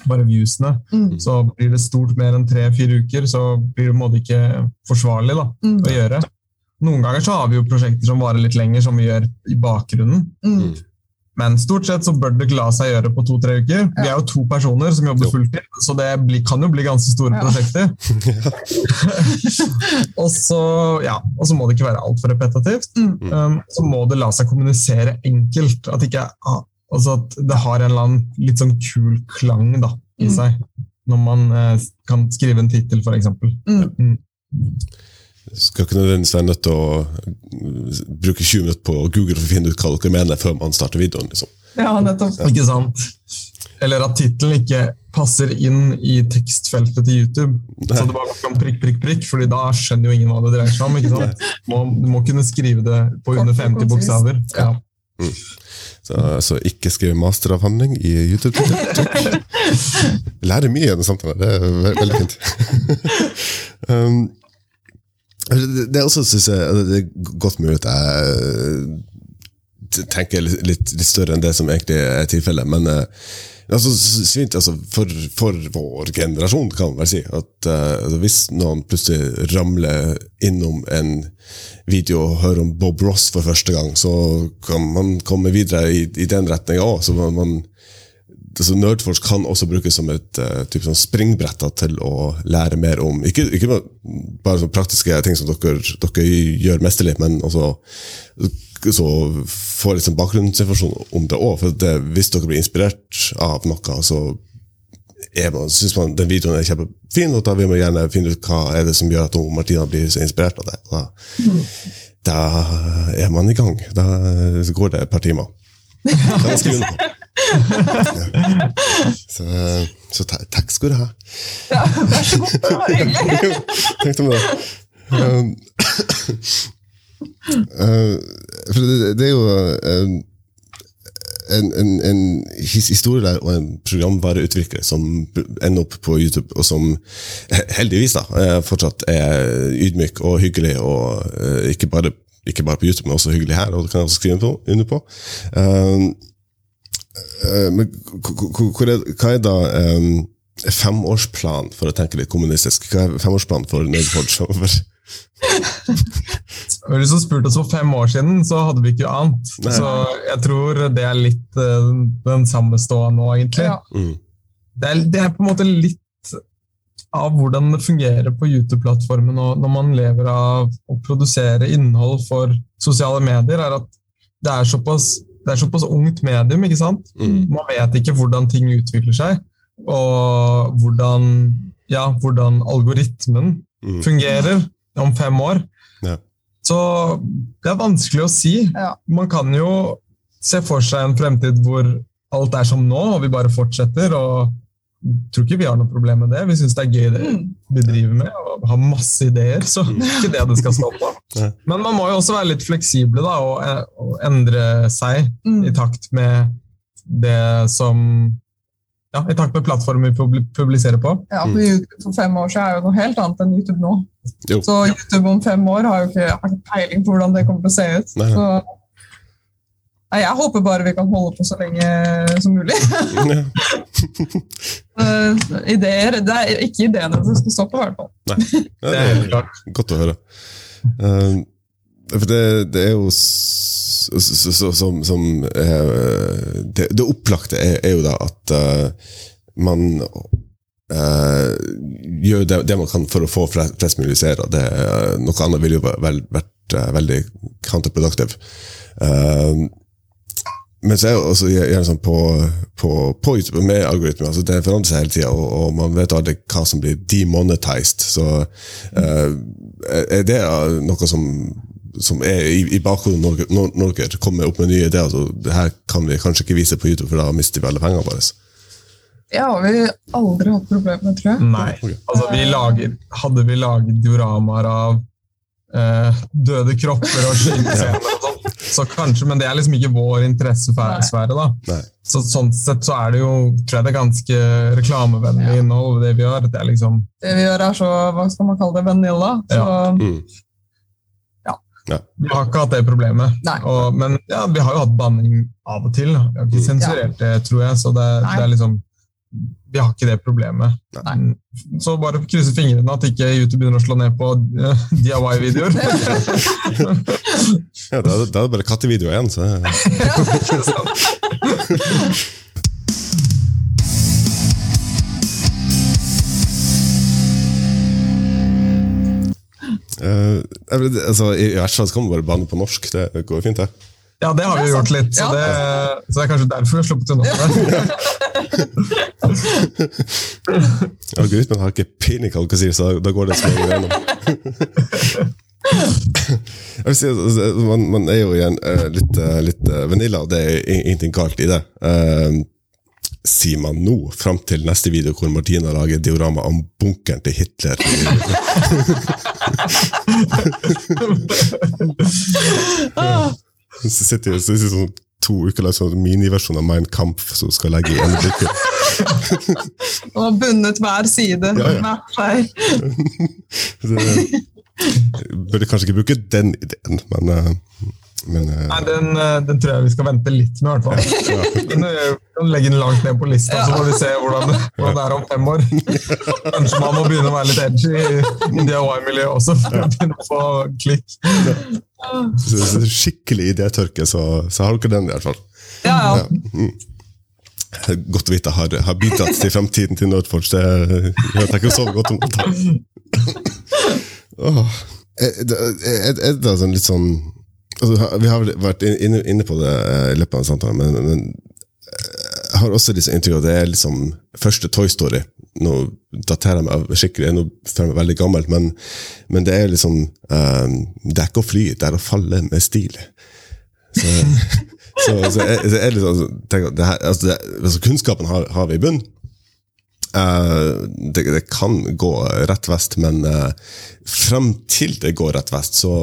bare viewsene. Mm. Så blir det stort mer enn tre-fire uker, så blir det måte ikke forsvarlig da, mm. å gjøre. Noen ganger så har vi jo prosjekter som varer litt lenger, som vi gjør i bakgrunnen. Mm. Men stort sett så bør det la seg gjøre på to-tre uker. Vi er jo to personer som jobber fulltid, så det kan jo bli ganske store ja. prosjekter. og, så, ja, og, så, må det ikke være altfor repetitivt. Mm. Um, så må det la seg kommunisere enkelt. At, ikke, altså at det har en eller annen litt sånn kul klang da, i mm. seg. Når man eh, kan skrive en tittel, f.eks. Mm. Skal ikke nødvendigvis være nødt til å bruke 20 minutter på Google for å finne ut hva dere mener før man starter videoen. Liksom. Ja, nettopp. Ja. Ikke sant? Eller at tittelen ikke passer inn i tekstfeltet til YouTube. Nei. Så det bare kan prikk, prikk, prikk, fordi da skjønner jo ingen hva det dreier seg om. ikke sant? Må, du må kunne skrive det på under 50 bokstaver. Ja. Mm. Så, så, ikke skrive masteravhandling i YouTube. Lærer mye i denne samtalen. Det er veldig fint. um, det er også, synes jeg, det er godt mulig at jeg tenker litt, litt, større enn det som egentlig er tilfellet. Men uh, altså, svint, altså, for, for, vår generasjon, kan man vel si, at altså, hvis noen plutselig ramler innom en video og hører om Bob Ross for første gang, så kan man komme videre i, i den retninga òg. Altså Nerdforce kan også brukes som et uh, type sånn springbrett til å lære mer om Ikke, ikke bare sånn praktiske ting som dere, dere gjør mesterlig, men også så få litt sånn bakgrunnsinformasjon om det òg. Hvis dere blir inspirert av noe, så syns man den videoen er kjempefin, og da vil man gjerne finne ut hva er det som gjør at Martina blir så inspirert av det. Da, da er man i gang. Da går det et par timer. Jeg skrive under på. Så, så takk skal du ha. Ja, vær så god. Det var hyggelig. Tenk om det. For det, det, er jo uh, en, en, en, historielærer og en programvareutvikler som ender opp på YouTube, og som heldigvis da, fortsatt er ydmyk og hyggelig, og ikke, bare, ikke, bare, på YouTube, men også hyggelig her, og det kan jeg også skrive under på. Uh, Eh, men hvor er, hva er da um, femårsplanen, for å tenke litt kommunistisk? Hva er femårsplanen for Nerdforge fremover? Hvis du spurte oss for fem år siden, så hadde vi ikke ant. Nei. Så jeg tror det er litt uh, den samme ståa nå, egentlig. Ja. Mm. Det, er, det er på en måte litt av hvordan det fungerer på YouTube-plattformen og når man lever av å produsere innhold for sosiale medier, er at det er såpass, det er såpass ungt medium, ikke sant? Mm. Man vet ikke hvordan ting utvikler seg, og hvordan, ja, hvordan algoritmen Mm. fungerer om fem år. Ja. Så det er vanskelig å si. Ja. Man kan jo se for seg en fremtid hvor alt er som nå, og vi bare fortsetter. og tror ikke vi har noe problem med det. Vi syns det er gøy det Mm. vi driver med, og har masse ideer. Så det er ikke det det skal stå på. Men man må jo også være litt fleksible da, og, og endre seg Mm. i takt med det som ja, I takt med plattformen vi publiserer på. Ja, for YouTube for fem år siden er jo noe helt annet enn YouTube nå. Jo. Så YouTube om fem år har jo ikke, har ikke peiling på hvordan det kommer til å se ut. Så, jeg håper bare vi kan holde på så lenge som mulig. Eh, ideer, Det er ikke ideene som skal stoppe, i hvert fall. Ja, Det er helt klart. godt å høre. Um, for det, det er jo som, som eh, det, det opplagte er, er jo da at eh, man Uh, gjør det, det man kan for å få flest, flest mulig seere. Det, er- Noe annet ville jo vært, eh, veldig counterproductive. Um, men så er det også gjerne sånn på, på, på YouTube med algoritmer, altså det forandrer seg hele tida, og, og man vet aldri hva som blir demonetized. Så eh, er det noe som, som er i, i bakhodet når, når, dere kommer opp med nye ideer? Altså, det her kan vi kanskje ikke vise på YouTube, for da mister vi alle pengene våre. Det har vi aldri hatt problemer med, tror jeg. Nei. Altså, vi lager, hadde vi laget dioramaer av eh, døde kropper og sånn, så kanskje, men det er liksom ikke vår interessesfære. da. Nei. Så sånn sett så er det jo tror jeg det er ganske reklamevennlig innhold, det vi gjør. Det er liksom Det vi gjør er så, hva skal man kalle det, vanilla. Så, Mm. Vi har ikke hatt det problemet. Nei. Og, men ja, vi har jo hatt banning av og til. Vi har ikke sensurert det, tror jeg. Så det, det er liksom Vi har ikke det problemet. Nei. Så bare krysse fingrene at ikke YouTube begynner å slå ned på eh, DIY-videoer. Ja, da, da er det bare kattevideo igjen. Så. uh, altså, I hvert fall kan man bare banne på norsk. Det går fint, det. Ja, det har vi Det er gjort sant. litt, så, Ja. det, så det er kanskje derfor vi har sluppet unna det. Algoritmen har ikke pinnacle, så da går det som gjennom. Jeg vil si, at, altså, man, man er jo igjen eh, litt, eh, litt eh, vanilla, og det er ingenting galt i det. Sier man nå, fram til neste video hvor Martina lager diorama om bunkeren til Hitler. Så sitter jeg så sitter sånn to uker lang sånn miniversjon av Mein Kampf som skal legge i ene blikket. og bundet hver side. Ja, ja. Hver seg. Burde kanskje ikke bruke den ideen, men, eh, men uh, Nei, den, eh, den tror jeg vi skal vente litt med, i hvert fall. Vi kan, eh, legge den langt ned på lista, så får vi se hvordan det, hvordan det er om fem år. Kanskje man må begynne å være litt edgy i DIY-miljøet også, for å begynne å få klikk. så, så skikkelig idétørke, så, så har dere den i hvert fall. Ja, ja. Ja. Mm. Godt å vite jeg har, har bidratt til fremtiden til Nerdforge. Det jeg ikke så godt om Det. Åh. Er, er, er det sånn litt sånn altså, Vi har vært inne, inne på det eh, i løpet av samtalen, men, men eh, jeg har også disse intervjuene. det er liksom første Toy Story. Nå daterer jeg meg skikkelig, nå føler jeg meg veldig gammel, men, men det er liksom eh, Det er ikke å fly, det er å falle med stil. Så, så, så, jeg, så jeg liksom, tenker, her, altså altså Kunnskapen har, har vi i bunn. Eh, det, det kan gå rett vest, men uh, frem til det går rett vest, så,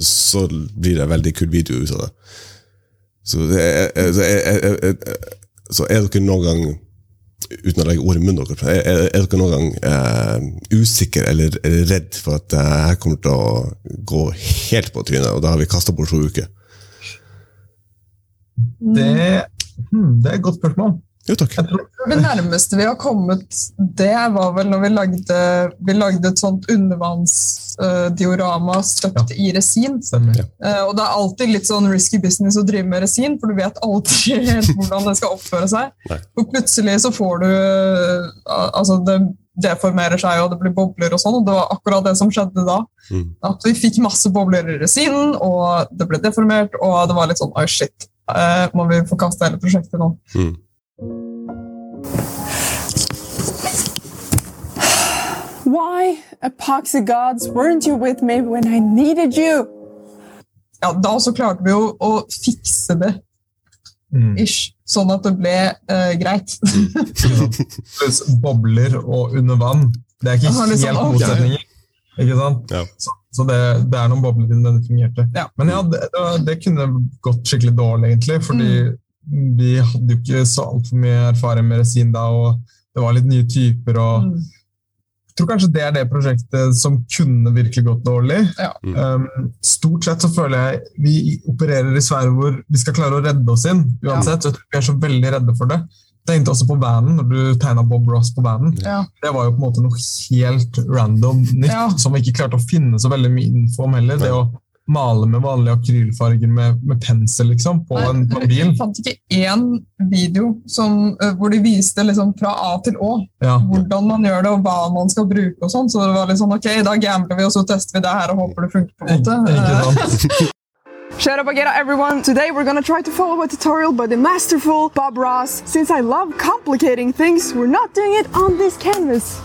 så blir det veldig kul video ut av det. Så, er, er- er, er, er, er dere noen gang uten å legge ord i munnen deres, er, er, er dere noen gang uh, usikker eller, eller redd for at det her kommer til å gå helt på trynet, og da har vi kasta bort to uker? Det Hmm, det er et godt spørsmål. Jo takk. Jeg tror, Det nærmeste vi har kommet det, var vel når vi lagde, vi lagde et sånt undervannsdiorama støpt i resin. stemmer. Ja. Eh, og det er alltid litt sånn risky business å drive med resin, for du vet aldri helt hvordan det skal oppføre seg. Og plutselig så får du eh, Altså, det deformerer seg, og det blir bobler og sånn, og det var akkurat det som skjedde da. Mm. At vi fikk masse bobler i resinen, og det ble deformert, og det var litt sånn oh shit. eh, må vi forkaste hele prosjektet nå? Mm. Why, epoxy gods, weren't you with me when I needed you? Ja, da så klarte vi jo å fikse det, Mm. ish, sånn at det ble uh, greit. Pluss bobler og under vann. Det er ikke Aha, helt liksom, ok. motsetninger. Ikke sant? Ja. Så, så det, det er noen bobler i den, den fungerte. Ja. Men ja, det, det, det kunne gått skikkelig dårlig, egentlig. Fordi Mm. Vi hadde jo ikke så altfor mye erfaring med resin da, og det var litt nye typer. og Mm. Jeg tror kanskje det er det prosjektet som kunne virkelig gått dårlig. Ja. Um, stort sett så føler jeg vi opererer i sfærer hvor vi skal klare å redde oss inn. uansett. ja. Vi er så veldig redde for det. Jeg tenkte også på vanen, når du tegna Bob Ross på vanen. Ja. Det var jo på en måte noe helt random nytt, Ja. som vi ikke klarte å finne så veldig mye info om heller. Det å male med vanlige akrylfarger med, med pensel liksom, på, en, på en bil. Jeg fant ikke én video som, hvor de viste liksom fra A til Å Ja. hvordan man gjør det og hva man skal bruke. og sånn, Så det var litt sånn, ok, da gambler vi og så tester vi det her og håper det funker. på en måte. Ikke Eh? Shut up, Agata, everyone! Today we're gonna try to follow a tutorial by the masterful Bob Ross. Since I love complicating things, we're not doing it on this canvas.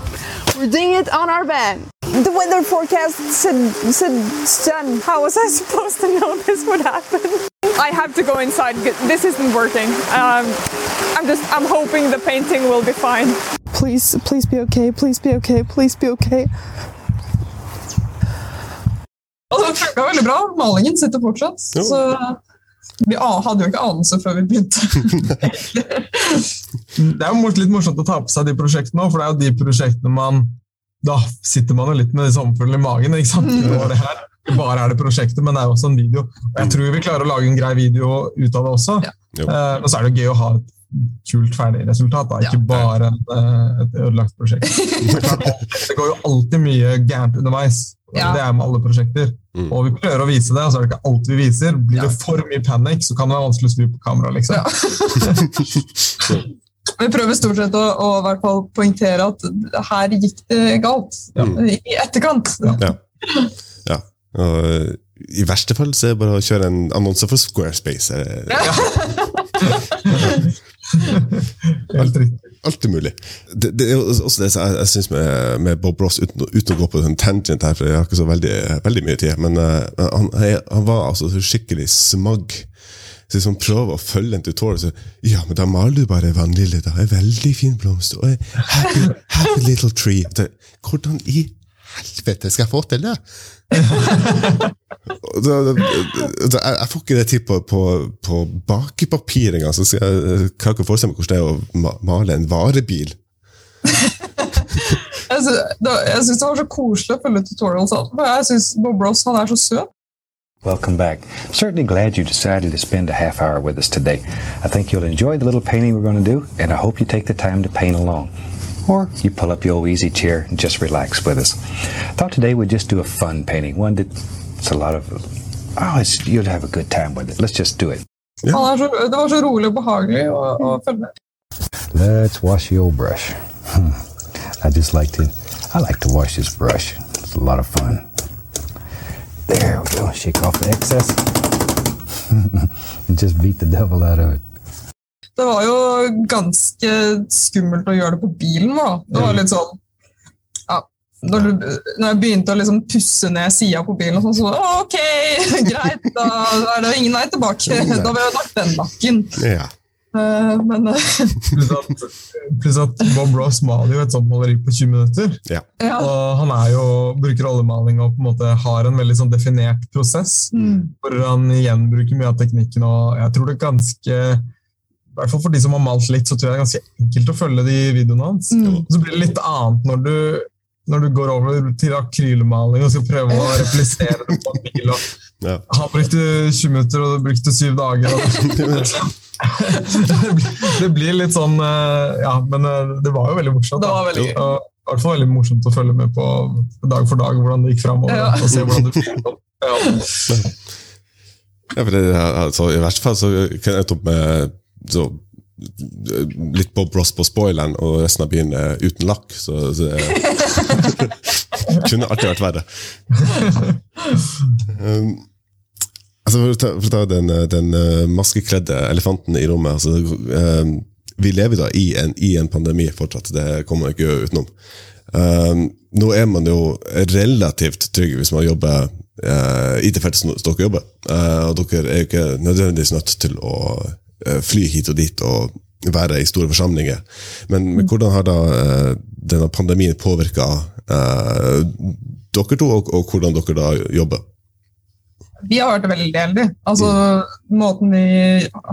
We're doing it on our van. The weather forecast said, said sun. How was I supposed to know this would happen? I have to go inside. This isn't working. Um, I'm just, I'm hoping the painting will be fine. Please, please be okay. Please be okay. Please be okay. Det funka veldig bra. Malingen sitter fortsatt. Jo. Så vi hadde jo ikke anelse før vi begynte. Det er jo litt morsomt å ta på seg de prosjektene òg, for det er jo de prosjektene man Da sitter man jo litt med disse omfølgene i magen. ikke sant? Mm. Er det her. Bare er det prosjektet, men det er også en video. Og jeg tror vi klarer å lage en grei video ut av det også. Ja. Eh, Men så er det gøy å ha et kult ferdig resultat, da. ikke Ja. bare en, eh, et ødelagt prosjekt. Det går jo alltid mye gærent underveis. Ja. Det er med alle prosjekter. Mm. Og vi prøver å vise det, og så er det ikke alt vi viser. Blir det for mye panikk, så kan det være vanskelig å snu på kamera. liksom. Vi prøver stort sett å, å i hvert fall poengtere at her gikk det galt. Ja. I etterkant. Ja. Ja. Og, I verste fall så er det bare å kjøre en annonse for Squarespace. Helt riktig. Alt er mulig. Det, det er også det jeg, jeg synes med, med Bob Ross, uten, uten å gå på en tangent her, for jeg har ikke så veldig, veldig mye tid, men uh, han, han, han var altså så skikkelig smag. Så liksom prøver å følge en tutorial, så ja, men da maler du bare vannlille, da. En veldig fin blomst. Og en happy, happy little tree. Hvordan i helvete skal jeg få til det? Jeg, jeg får ikke det til på, på, på bakepapir engang. Så skal jeg, jeg kan ikke forestille meg hvordan det er å male en varebil. Jeg sy- jeg syns det var så koselig å følge tutorials. for Jeg syns Bob Ross han er så søt. Welcome back. I'm certainly glad you decided to spend a half hour with us today. I think you'll enjoy the little painting we're going to do, and I hope you take the time to paint along. Or you pull up your old easy chair and just relax with us. I thought today we'd just do a fun painting, one that's a lot of. Oh, it's, you'll have a good time with it. Let's just do it. Han det var så rolig og behagelig å, å følge. Let's wash your brush. Hmm. I just like to, I like to wash this brush. It's a lot of fun. There we go. Shake off the excess. and just beat the devil out of it. Det var jo ganske skummelt å gjøre det på bilen. Da. Det var litt sånn ja, når, du, når jeg begynte å liksom pusse ned sida på bilen, så sånn, så «Å, ok, greit, da er det ingen vei tilbake. Da vil jeg lagt den nakken. Ja. Eh, Men eh, Pluss at, Bob Ross maler jo et sånt maleri på 20 minutter. ja. ja. Og han er jo, bruker oljemaling og på en måte har en veldig sånn definert prosess. Mm. Hvor han igjen bruker mye av teknikken. og jeg tror det er ganske i hvert fall For de som har malt litt, så tror jeg det er ganske enkelt å følge de videoene hans. Mm. Så blir det litt annet når du, når du går over til akrylmaling og skal prøve å replisere det på en bil. og Ja. Han brukte 20 minutter, og du brukte 7 dager. det, blir, det blir litt sånn eh, Ja, men eh, det var jo veldig morsomt. Det var veldig gøy. I hvert fall veldig morsomt å følge med på dag for dag hvordan det gikk framover. Ja. Og se hvordan det. Ja. Ja, for det, altså, I verste fall så kan jeg ta opp med så, litt Bob Ross på spoileren, og resten av byen er uten lakk. Så, så kunne alltid vært verre. Um, altså for, å ta, for å ta den, den eh, maskekledde elefanten i rommet altså, um, Vi lever da i en, i en pandemi fortsatt, det kommer man ikke utenom. Um, nå er man jo relativt trygg hvis man jobber uh, i det feltet dere jobber. Uh, og dere er jo ikke nødvendigvis nødt til å uh, fly hit og dit og være i store forsamlinger. Men, men hvordan har da denne pandemien påvirka dere to, og, og hvordan dere da jobber? Vi har vært veldig heldige. Altså, Måten vi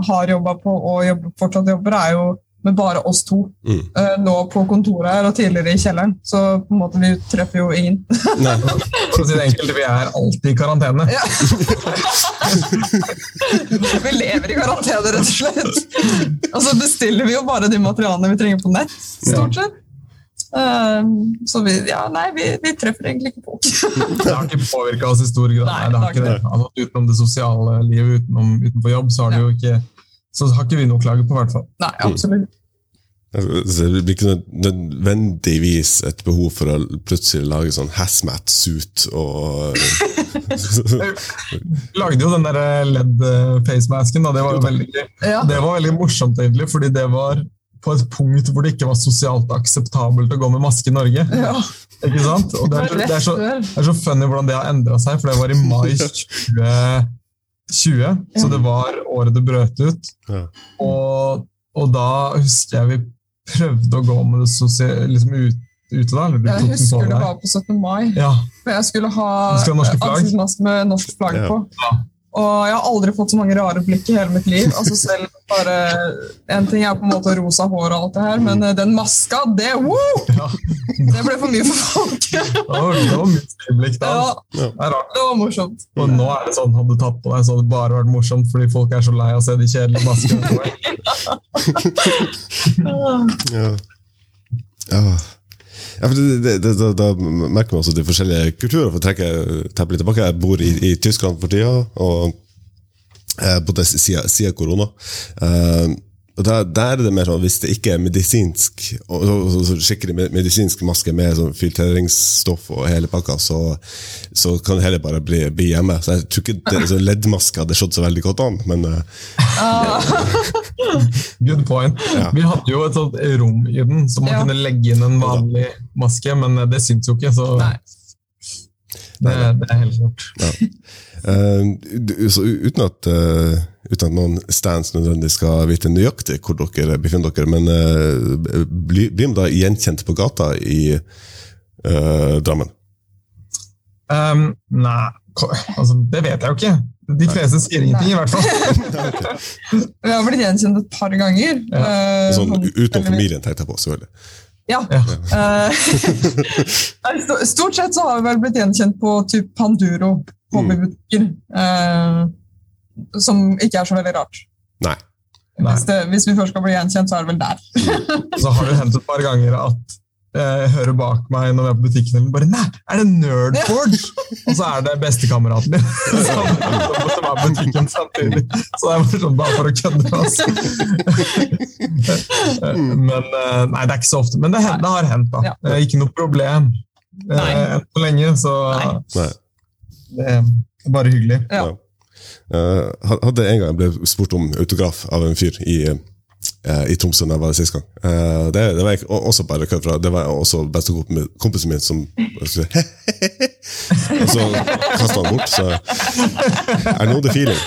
har jobba på og jobber, fortsatt jobber, er jo med bare oss to. Mm. Eh, nå på kontoret her og tidligere i kjelleren. Så på en måte vi treffer jo ingen. Nei. For å si det enkelt, vi er alltid i karantene. Ja. vi lever i karantene, rett og slett. Og så bestiller vi jo bare de materialene vi trenger på nett, stort sett. Eh, så vi, ja, nei, vi, vi treffer egentlig ikke folk. Det har ikke påvirka oss i stor grad. Nei, det har ikke det. Altså, utenom det sosiale livet utenom, utenfor jobb, så har, det jo ikke, så har ikke vi noe å klage på. i hvert fall. Nei, absolutt. Så Det blir ikke nødvendigvis et behov for å plutselig lage sånn hazmat-suit og lagde jo den der LED-facemasken, og det var jo veldig. Ja. Det var veldig morsomt, egentlig, fordi det var på et punkt hvor det ikke var sosialt akseptabelt å gå med maske i Norge. Ja. Ikke sant? Og det, er så, det, er så, det er så funny hvordan det har endra seg, for det var i mai 2020, så det var året det brøt ut. Og, og da husker jeg vi prøvde å gå med det sosiale liksom ut, ute da. Eller Jeg husker det var på 17. mai. Ja, For jeg skulle ha ansiktsmaske med norsk flagg på. Ja. Og jeg har aldri fått så mange rare blikk i hele mitt liv. Altså selv bare, En ting er på en måte rosa hår, og alt det her, men eh, den maska, det woo! ja. Det ble for mye for folk. Det var, det var mye øyeblikk da. Ja, Det det var morsomt. Og nå er det sånn, hadde du tatt på deg, så hadde det bare vært morsomt, fordi folk er så lei av å se de kjedelige maskene. Ja. Ja. Ja, det, det, det, da, merker man også de forskjellige kulturer. For å trekke teppet litt tilbake, Jeg bor i, i Tyskland for tida, og jeg bodde siden, siden korona. Eh, og der, der er det mer sånn, Hvis det ikke er medisinsk og, og, og skikkelig medisinsk maske med sånn filtreringsstoff og hele pakka, så, så kan det heller bare bli, bli hjemme. Så Jeg tror ikke det, så leddmaske hadde slått så veldig godt an, men uh, Good point. Ja. Vi hadde jo et sånt rom i den, så man Ja. kunne legge inn en vanlig maske, men det syns jo ikke, så Nei. det, det er helt klart. Eh, så uten at, uh, uten at noen stands nødvendigvis skal vite nøyaktig hvor dere befinner dere, men uh, blir, blir man da gjenkjent på gata i eh, Drammen? Um, nei, altså, det vet jeg jo ikke. De fleste sier ingenting, i hvert fall. Vi har blitt gjenkjent et par ganger. Ja. Sånn, utenom familien, tenkte jeg på. selvfølgelig. Ja. Ja. Eh, Stort sett så har vi vel blitt gjenkjent på typ Panduro hobbybutikker. eh, som ikke er så veldig rart. Nei. Hvis, det, hvis vi først skal bli gjenkjent, så er det vel der. Så har det hendt et par ganger at jeg hører bak meg når vi er på butikken, og bare Nei, er det Nerdforge? Og så er det bestekameraten min som, som er på butikken samtidig. Så det er bare sånn bare for å kødde med oss. Men eh, Nei, det er ikke så ofte. Men det, det har hendt, da. Det er Ikke noe problem eh, enn så lenge, så Nei. Det er bare hyggelig. Ja. Uh, hadde en gang jeg ble spurt om autograf av en fyr i, uh, i Tromsø da jeg var der sist gang. Uh, det, det var jeg også bare kødd fra Det var også bestekompisen min som Og så kasta han bort. Så I know the feeling.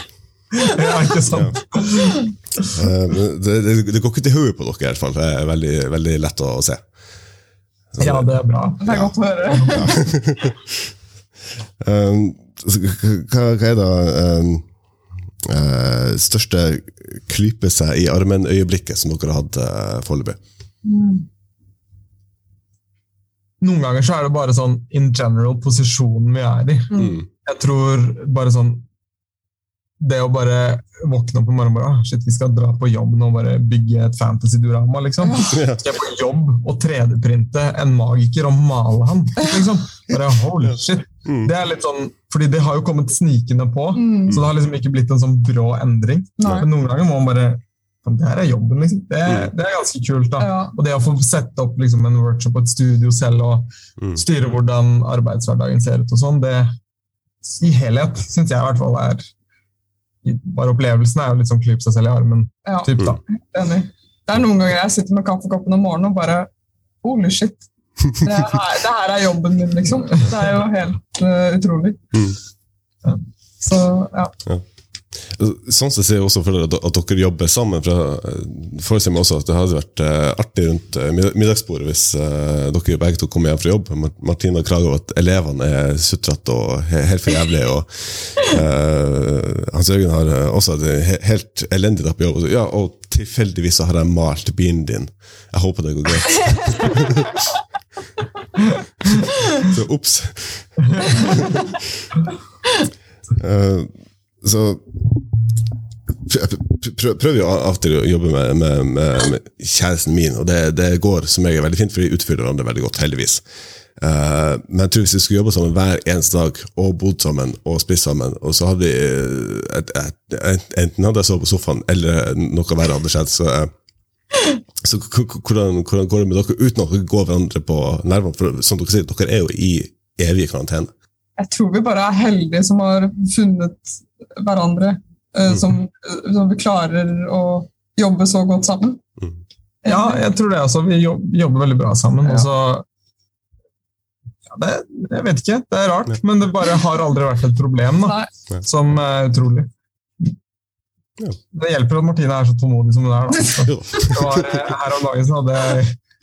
Ja, ikke sant? Ja. det, det, det går ikke til hodet på dere, i hvert fall. Det er veldig, veldig lett å, å se. Ja, det er bra. Det er godt å høre. Um, hva, hva er da um, uh, største klype seg i armen-øyeblikket som dere har hatt uh, foreløpig? Noen ganger så er det bare sånn in general posisjonen vi er i. Mm. Jeg tror bare sånn det å bare våkne opp om morgenen bare, ah, shit, vi skal dra på jobb nå og bare bygge et fantasy-diorama, liksom. Ja. Skal jeg på jobb og 3D-printe en magiker og male han? Liksom. Bare, holy shit. Mm. Det er litt sånn, fordi det har jo kommet snikende på, Mm. så det har liksom ikke blitt en sånn brå endring. Nei. Men noen ganger må man bare Det her er jobben, liksom. Det, Mm. det er ganske kult. da. Ja. Og det å få sette opp liksom, en workshop på et studio selv og Mm. styre hvordan arbeidshverdagen ser ut og sånn, det i helhet syns jeg i hvert fall er Bare opplevelsen er jo litt sånn klype seg selv i armen. Ja, Typ, da. enig. Det er noen ganger jeg sitter med kaffekoppen om morgenen og bare Holy shit. Det her, det her er jobben min, liksom. Det er jo helt uh, utrolig. Mm. Så ja. Sånn sett ser jeg også for dere at, dere jobber sammen. For jeg meg også at det hadde vært eh, artig rundt eh, middagsbordet hvis dere begge to kom hjem fra jobb. Martina klager over at elevene er sutrete og helt for jævlige. Og uh, Hans Jørgen har også et he helt elendig dag på jobb. Ja, og tilfeldigvis så har jeg malt bilen din. Jeg håper det går greit. så ops. uh, så pr- pr- prø- prøver jo av og til å jobbe med, med, med, med kjæresten min, og det, det går som regel veldig fint, for de utfyller hverandre veldig godt, heldigvis. Uh, men jeg tror hvis vi skulle jobbe sammen hver eneste dag, og bodd sammen, og spist sammen, og så hadde vi et, et, et, Enten hadde jeg sovet på sofaen, eller noe verre hadde skjedd. Så, eh, så hvordan, hvordan går det med dere uten at dere går hverandre på nervene? For som dere sier, dere er jo i evig karantene. Jeg tror vi bare er heldige som har funnet hverandre. Mm. som, som vi klarer å jobbe så godt sammen. Ja, jeg tror det. altså. Vi jobber veldig bra sammen. Ja. og så ja, det, Jeg vet ikke, det er rart, Ja. men det bare har aldri vært et problem. da, Nei. Som er utrolig. Ja. Det hjelper at Martine er så tålmodig som hun er. da. Det var, eh, her om dagen så hadde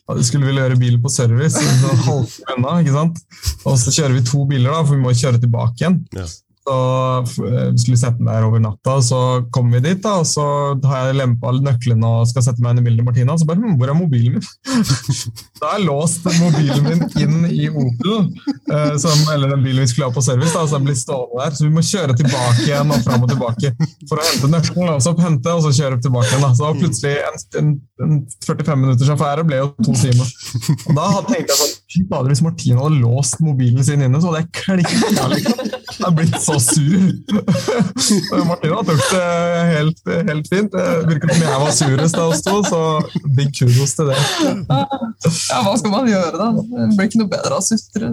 hadde- skulle vi levere bilen på service, så halvtime unna, ikke sant? og så kjører vi to biler, da, for vi må kjøre tilbake igjen. Ja. F- eh, skulle sette meg der over natta, og så kom vi dit, da, og så har jeg lempa nøklene og skal sette meg inn i bilen til Martina, og så bare hm, 'Hvor er mobilen min?' da har jeg låst mobilen min inn i Opel, eh, som, eller den bilen vi skulle ha på service, da, så den blir stående der. Så vi må kjøre tilbake igjen og fram og tilbake for å hente nøkkelen, og så hente, og så kjøre tilbake igjen. Da. Så plutselig en, en, en 45 minutters affære ble jo to timer. Og da hadde- jeg sånn Fy fader, hvis Martine hadde låst mobilen sin inne, så hadde jeg klikka, liksom. Jeg hadde blitt så sur. Martina tok det helt, helt fint. Det virker som jeg var surest av oss to, så big kudos til det. Ja, hva skal man gjøre, da? Det blir ikke noe bedre av sutre.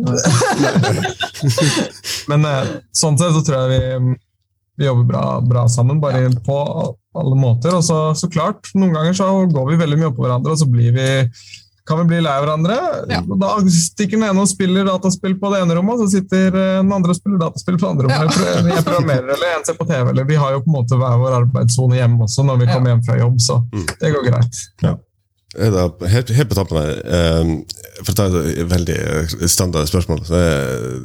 Men eh, sånn sett så tror jeg vi, vi jobber bra, bra sammen, bare på alle måter. Og så, så klart, noen ganger så går vi veldig mye oppå hverandre, og så blir vi kan vi bli lei hverandre. Ja. Da stikker den ene og spiller dataspill på det ene rommet, og så sitter eh, den andre og spiller dataspill på det andre rommet. Jeg pro- Jeg programmerer, eller en ser på TV, eller vi har jo på en måte hver vår arbeidssone hjemme også når vi kommer hjem fra jobb, så Mm. det går greit. Det, helt, helt på tampen her, eh, for å ta et veldig standard spørsmål så er,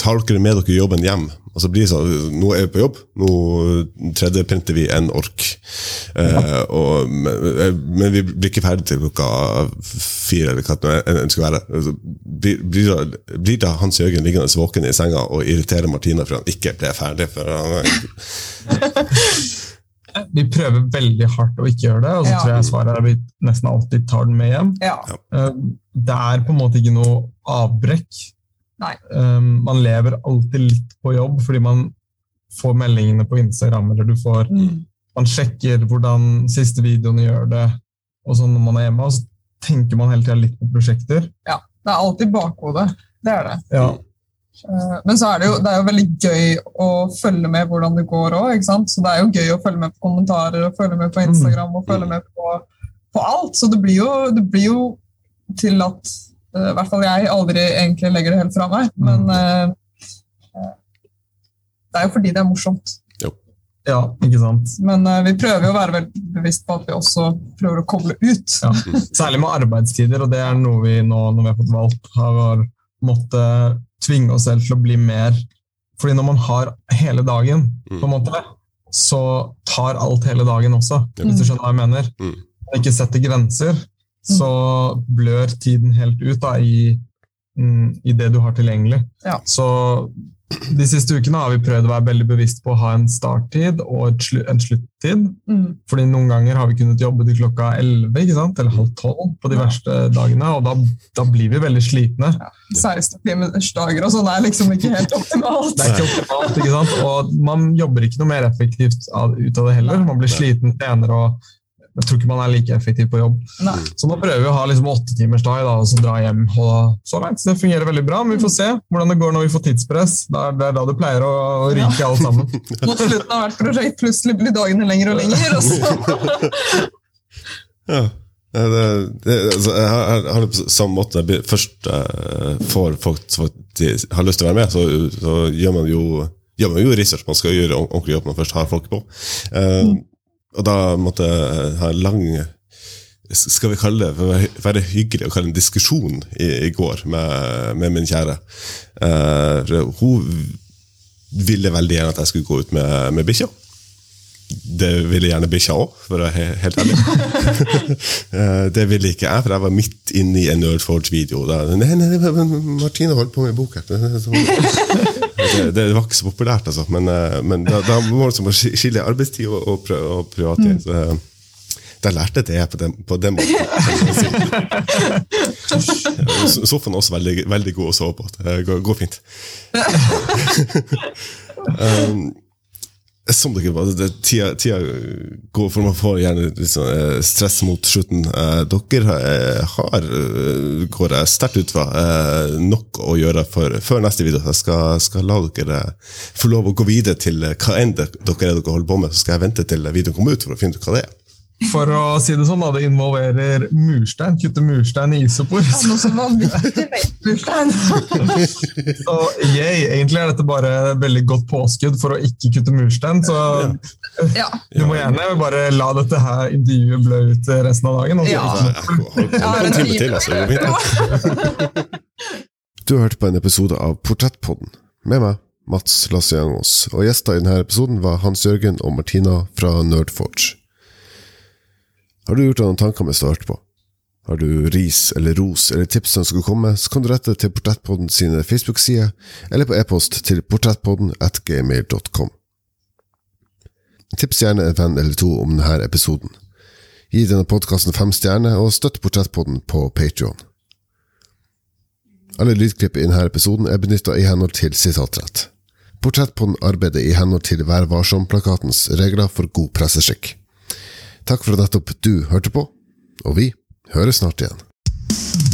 Tar dere med dere jobben hjem? Og så blir det sånn, Nå er vi på jobb, nå 3D-printer vi en ork. Eh, og, men, men vi blir ikke ferdig til klokka fire, eller hva det skal være. Altså, Blir, blir, blir det Hans Jørgen liggende våken i senga og irritere Martina for han ikke ble ferdig? For han, Vi prøver veldig hardt å ikke gjøre det, og så Ja. tror jeg svaret er at vi nesten alltid tar den med hjem. Ja. Eh, Det er på en måte ikke noe avbrekk. Nei. Um, man lever alltid litt på jobb fordi man får meldingene på Instagram, eller du får Mm. Man sjekker hvordan siste videoene gjør det, og sånn når man er hjemme. Og så tenker man hele tida litt på prosjekter. ja. Det er alltid bakhodet. Det er det. Ja. Eh, Men så er det, jo, det er jo veldig gøy å følge med hvordan det går òg. Så det er jo gøy å følge med på kommentarer og følge med på Instagram og følge med på, på alt. Så det blir, jo, det blir jo til at eh, i hvert fall jeg aldri egentlig legger det helt fra meg. Men eh, eh, det er jo fordi det er morsomt. ja, ikke sant. Men uh, vi prøver jo å være veldig bevisst på at vi også prøver å koble ut. Ja. Særlig med arbeidstider, og det er noe vi nå når vi har fått valgt, har måttet tvinge oss selv til å bli mer Fordi når man har hele dagen, på en måte, så tar alt hele dagen også, hvis du skjønner hva jeg mener. Mm. Når man ikke setter grenser, så blør tiden helt ut da, i, mm, i det du har tilgjengelig. Ja. Så de siste ukene har vi prøvd å være veldig bevisst på å ha en starttid og et slu, en sluttid. Mm. Fordi noen ganger har vi kunnet jobbe til klokka 11 eller halv tolv på de verste dagene, og da, da blir vi veldig slitne. 16-timersdager og sånn er liksom ikke helt optimalt. Det er ikke optimalt, ikke sant? Og man jobber ikke noe mer effektivt av, ut av det heller. Man blir sliten senere og jeg tror ikke man er like effektiv på jobb. Nei. Så nå prøver vi å ha liksom åttetimersdag og så dra hjem. Og så langt, så det fungerer veldig bra, men vi får se hvordan det går når vi får tidspress. Det er, det er da det pleier å, å ryke alle sammen. Mot slutten av hvert prosjekt plutselig blir dagene lenger og lenger. Og. Ja. Det, det, altså, jeg har, jeg har det på samme måte. Jeg først eh, får folk som har lyst til å være med, så, så gjør man jo gjør man jo research. Man skal gjøre ordentlig jobb når man først har folk på. Eh, Og da måtte jeg ha en lang skal vi kalle det for å være hyggelig å kalle en diskusjon i, i går med, med min kjære. Uh, hun ville veldig gjerne at jeg skulle gå ut med, med bikkja. Det ville gjerne bikkja òg, for å være helt ærlig. Eh, det ville ikke jeg, for jeg var midt inne i en Nerdforge-video. Nei, nei, Martine holdt på med bok her. Det, det var ikke så populært, altså. Men, eh, men da, da må man liksom skille arbeidstid og, og, og privattid. Så, eh, da lærte jeg det på den, på den måten. si. Sofaen er også veldig, veldig god å sove på. Det går, går fint. um, som dere var, tida, tida går, for man får gjerne eh, stress mot slutten. Eh, dere eh, har, går jeg sterkt ut fra, nok å gjøre for, før neste video. Jeg skal, skal la dere få lov å gå videre til hva enn dere er dere holder på med. Så skal jeg vente til videoen kommer ut for å finne ut hva det er. For å si det sånn, da, det involverer murstein. Kutte murstein i isopor. Noe som vektbursdag. Så yay, egentlig er dette bare et veldig godt påskudd for å ikke kutte murstein. Så Ja. du må gjerne bare la dette her intervjuet blø ut resten av dagen. Ja. Ja, en time til, altså. Fint. Du har hørt på en episode av Portrettpodden med meg, Mats Lasse-Jangås. Og gjester i denne episoden var Hans Jørgen og Martina fra Nerdforge. Har du gjort deg noen tanker mens du har hørt på? Har du ris eller ros eller tips som skulle komme, så kan du rette til Portrettpodden sine Facebook-sider, eller på e-post til portrettpodden at gmail.com. Tips gjerne en venn eller to om denne episoden. Gi denne podkasten fem stjerner, og støtt Portrettpodden på Patreon. Alle lydklipp i denne episoden er benytta i henhold til sitatrett. Portrettpodden arbeider i henhold til Vær varsom-plakatens regler for god presseskikk. Takk for at nettopp du hørte på, og vi høres snart igjen.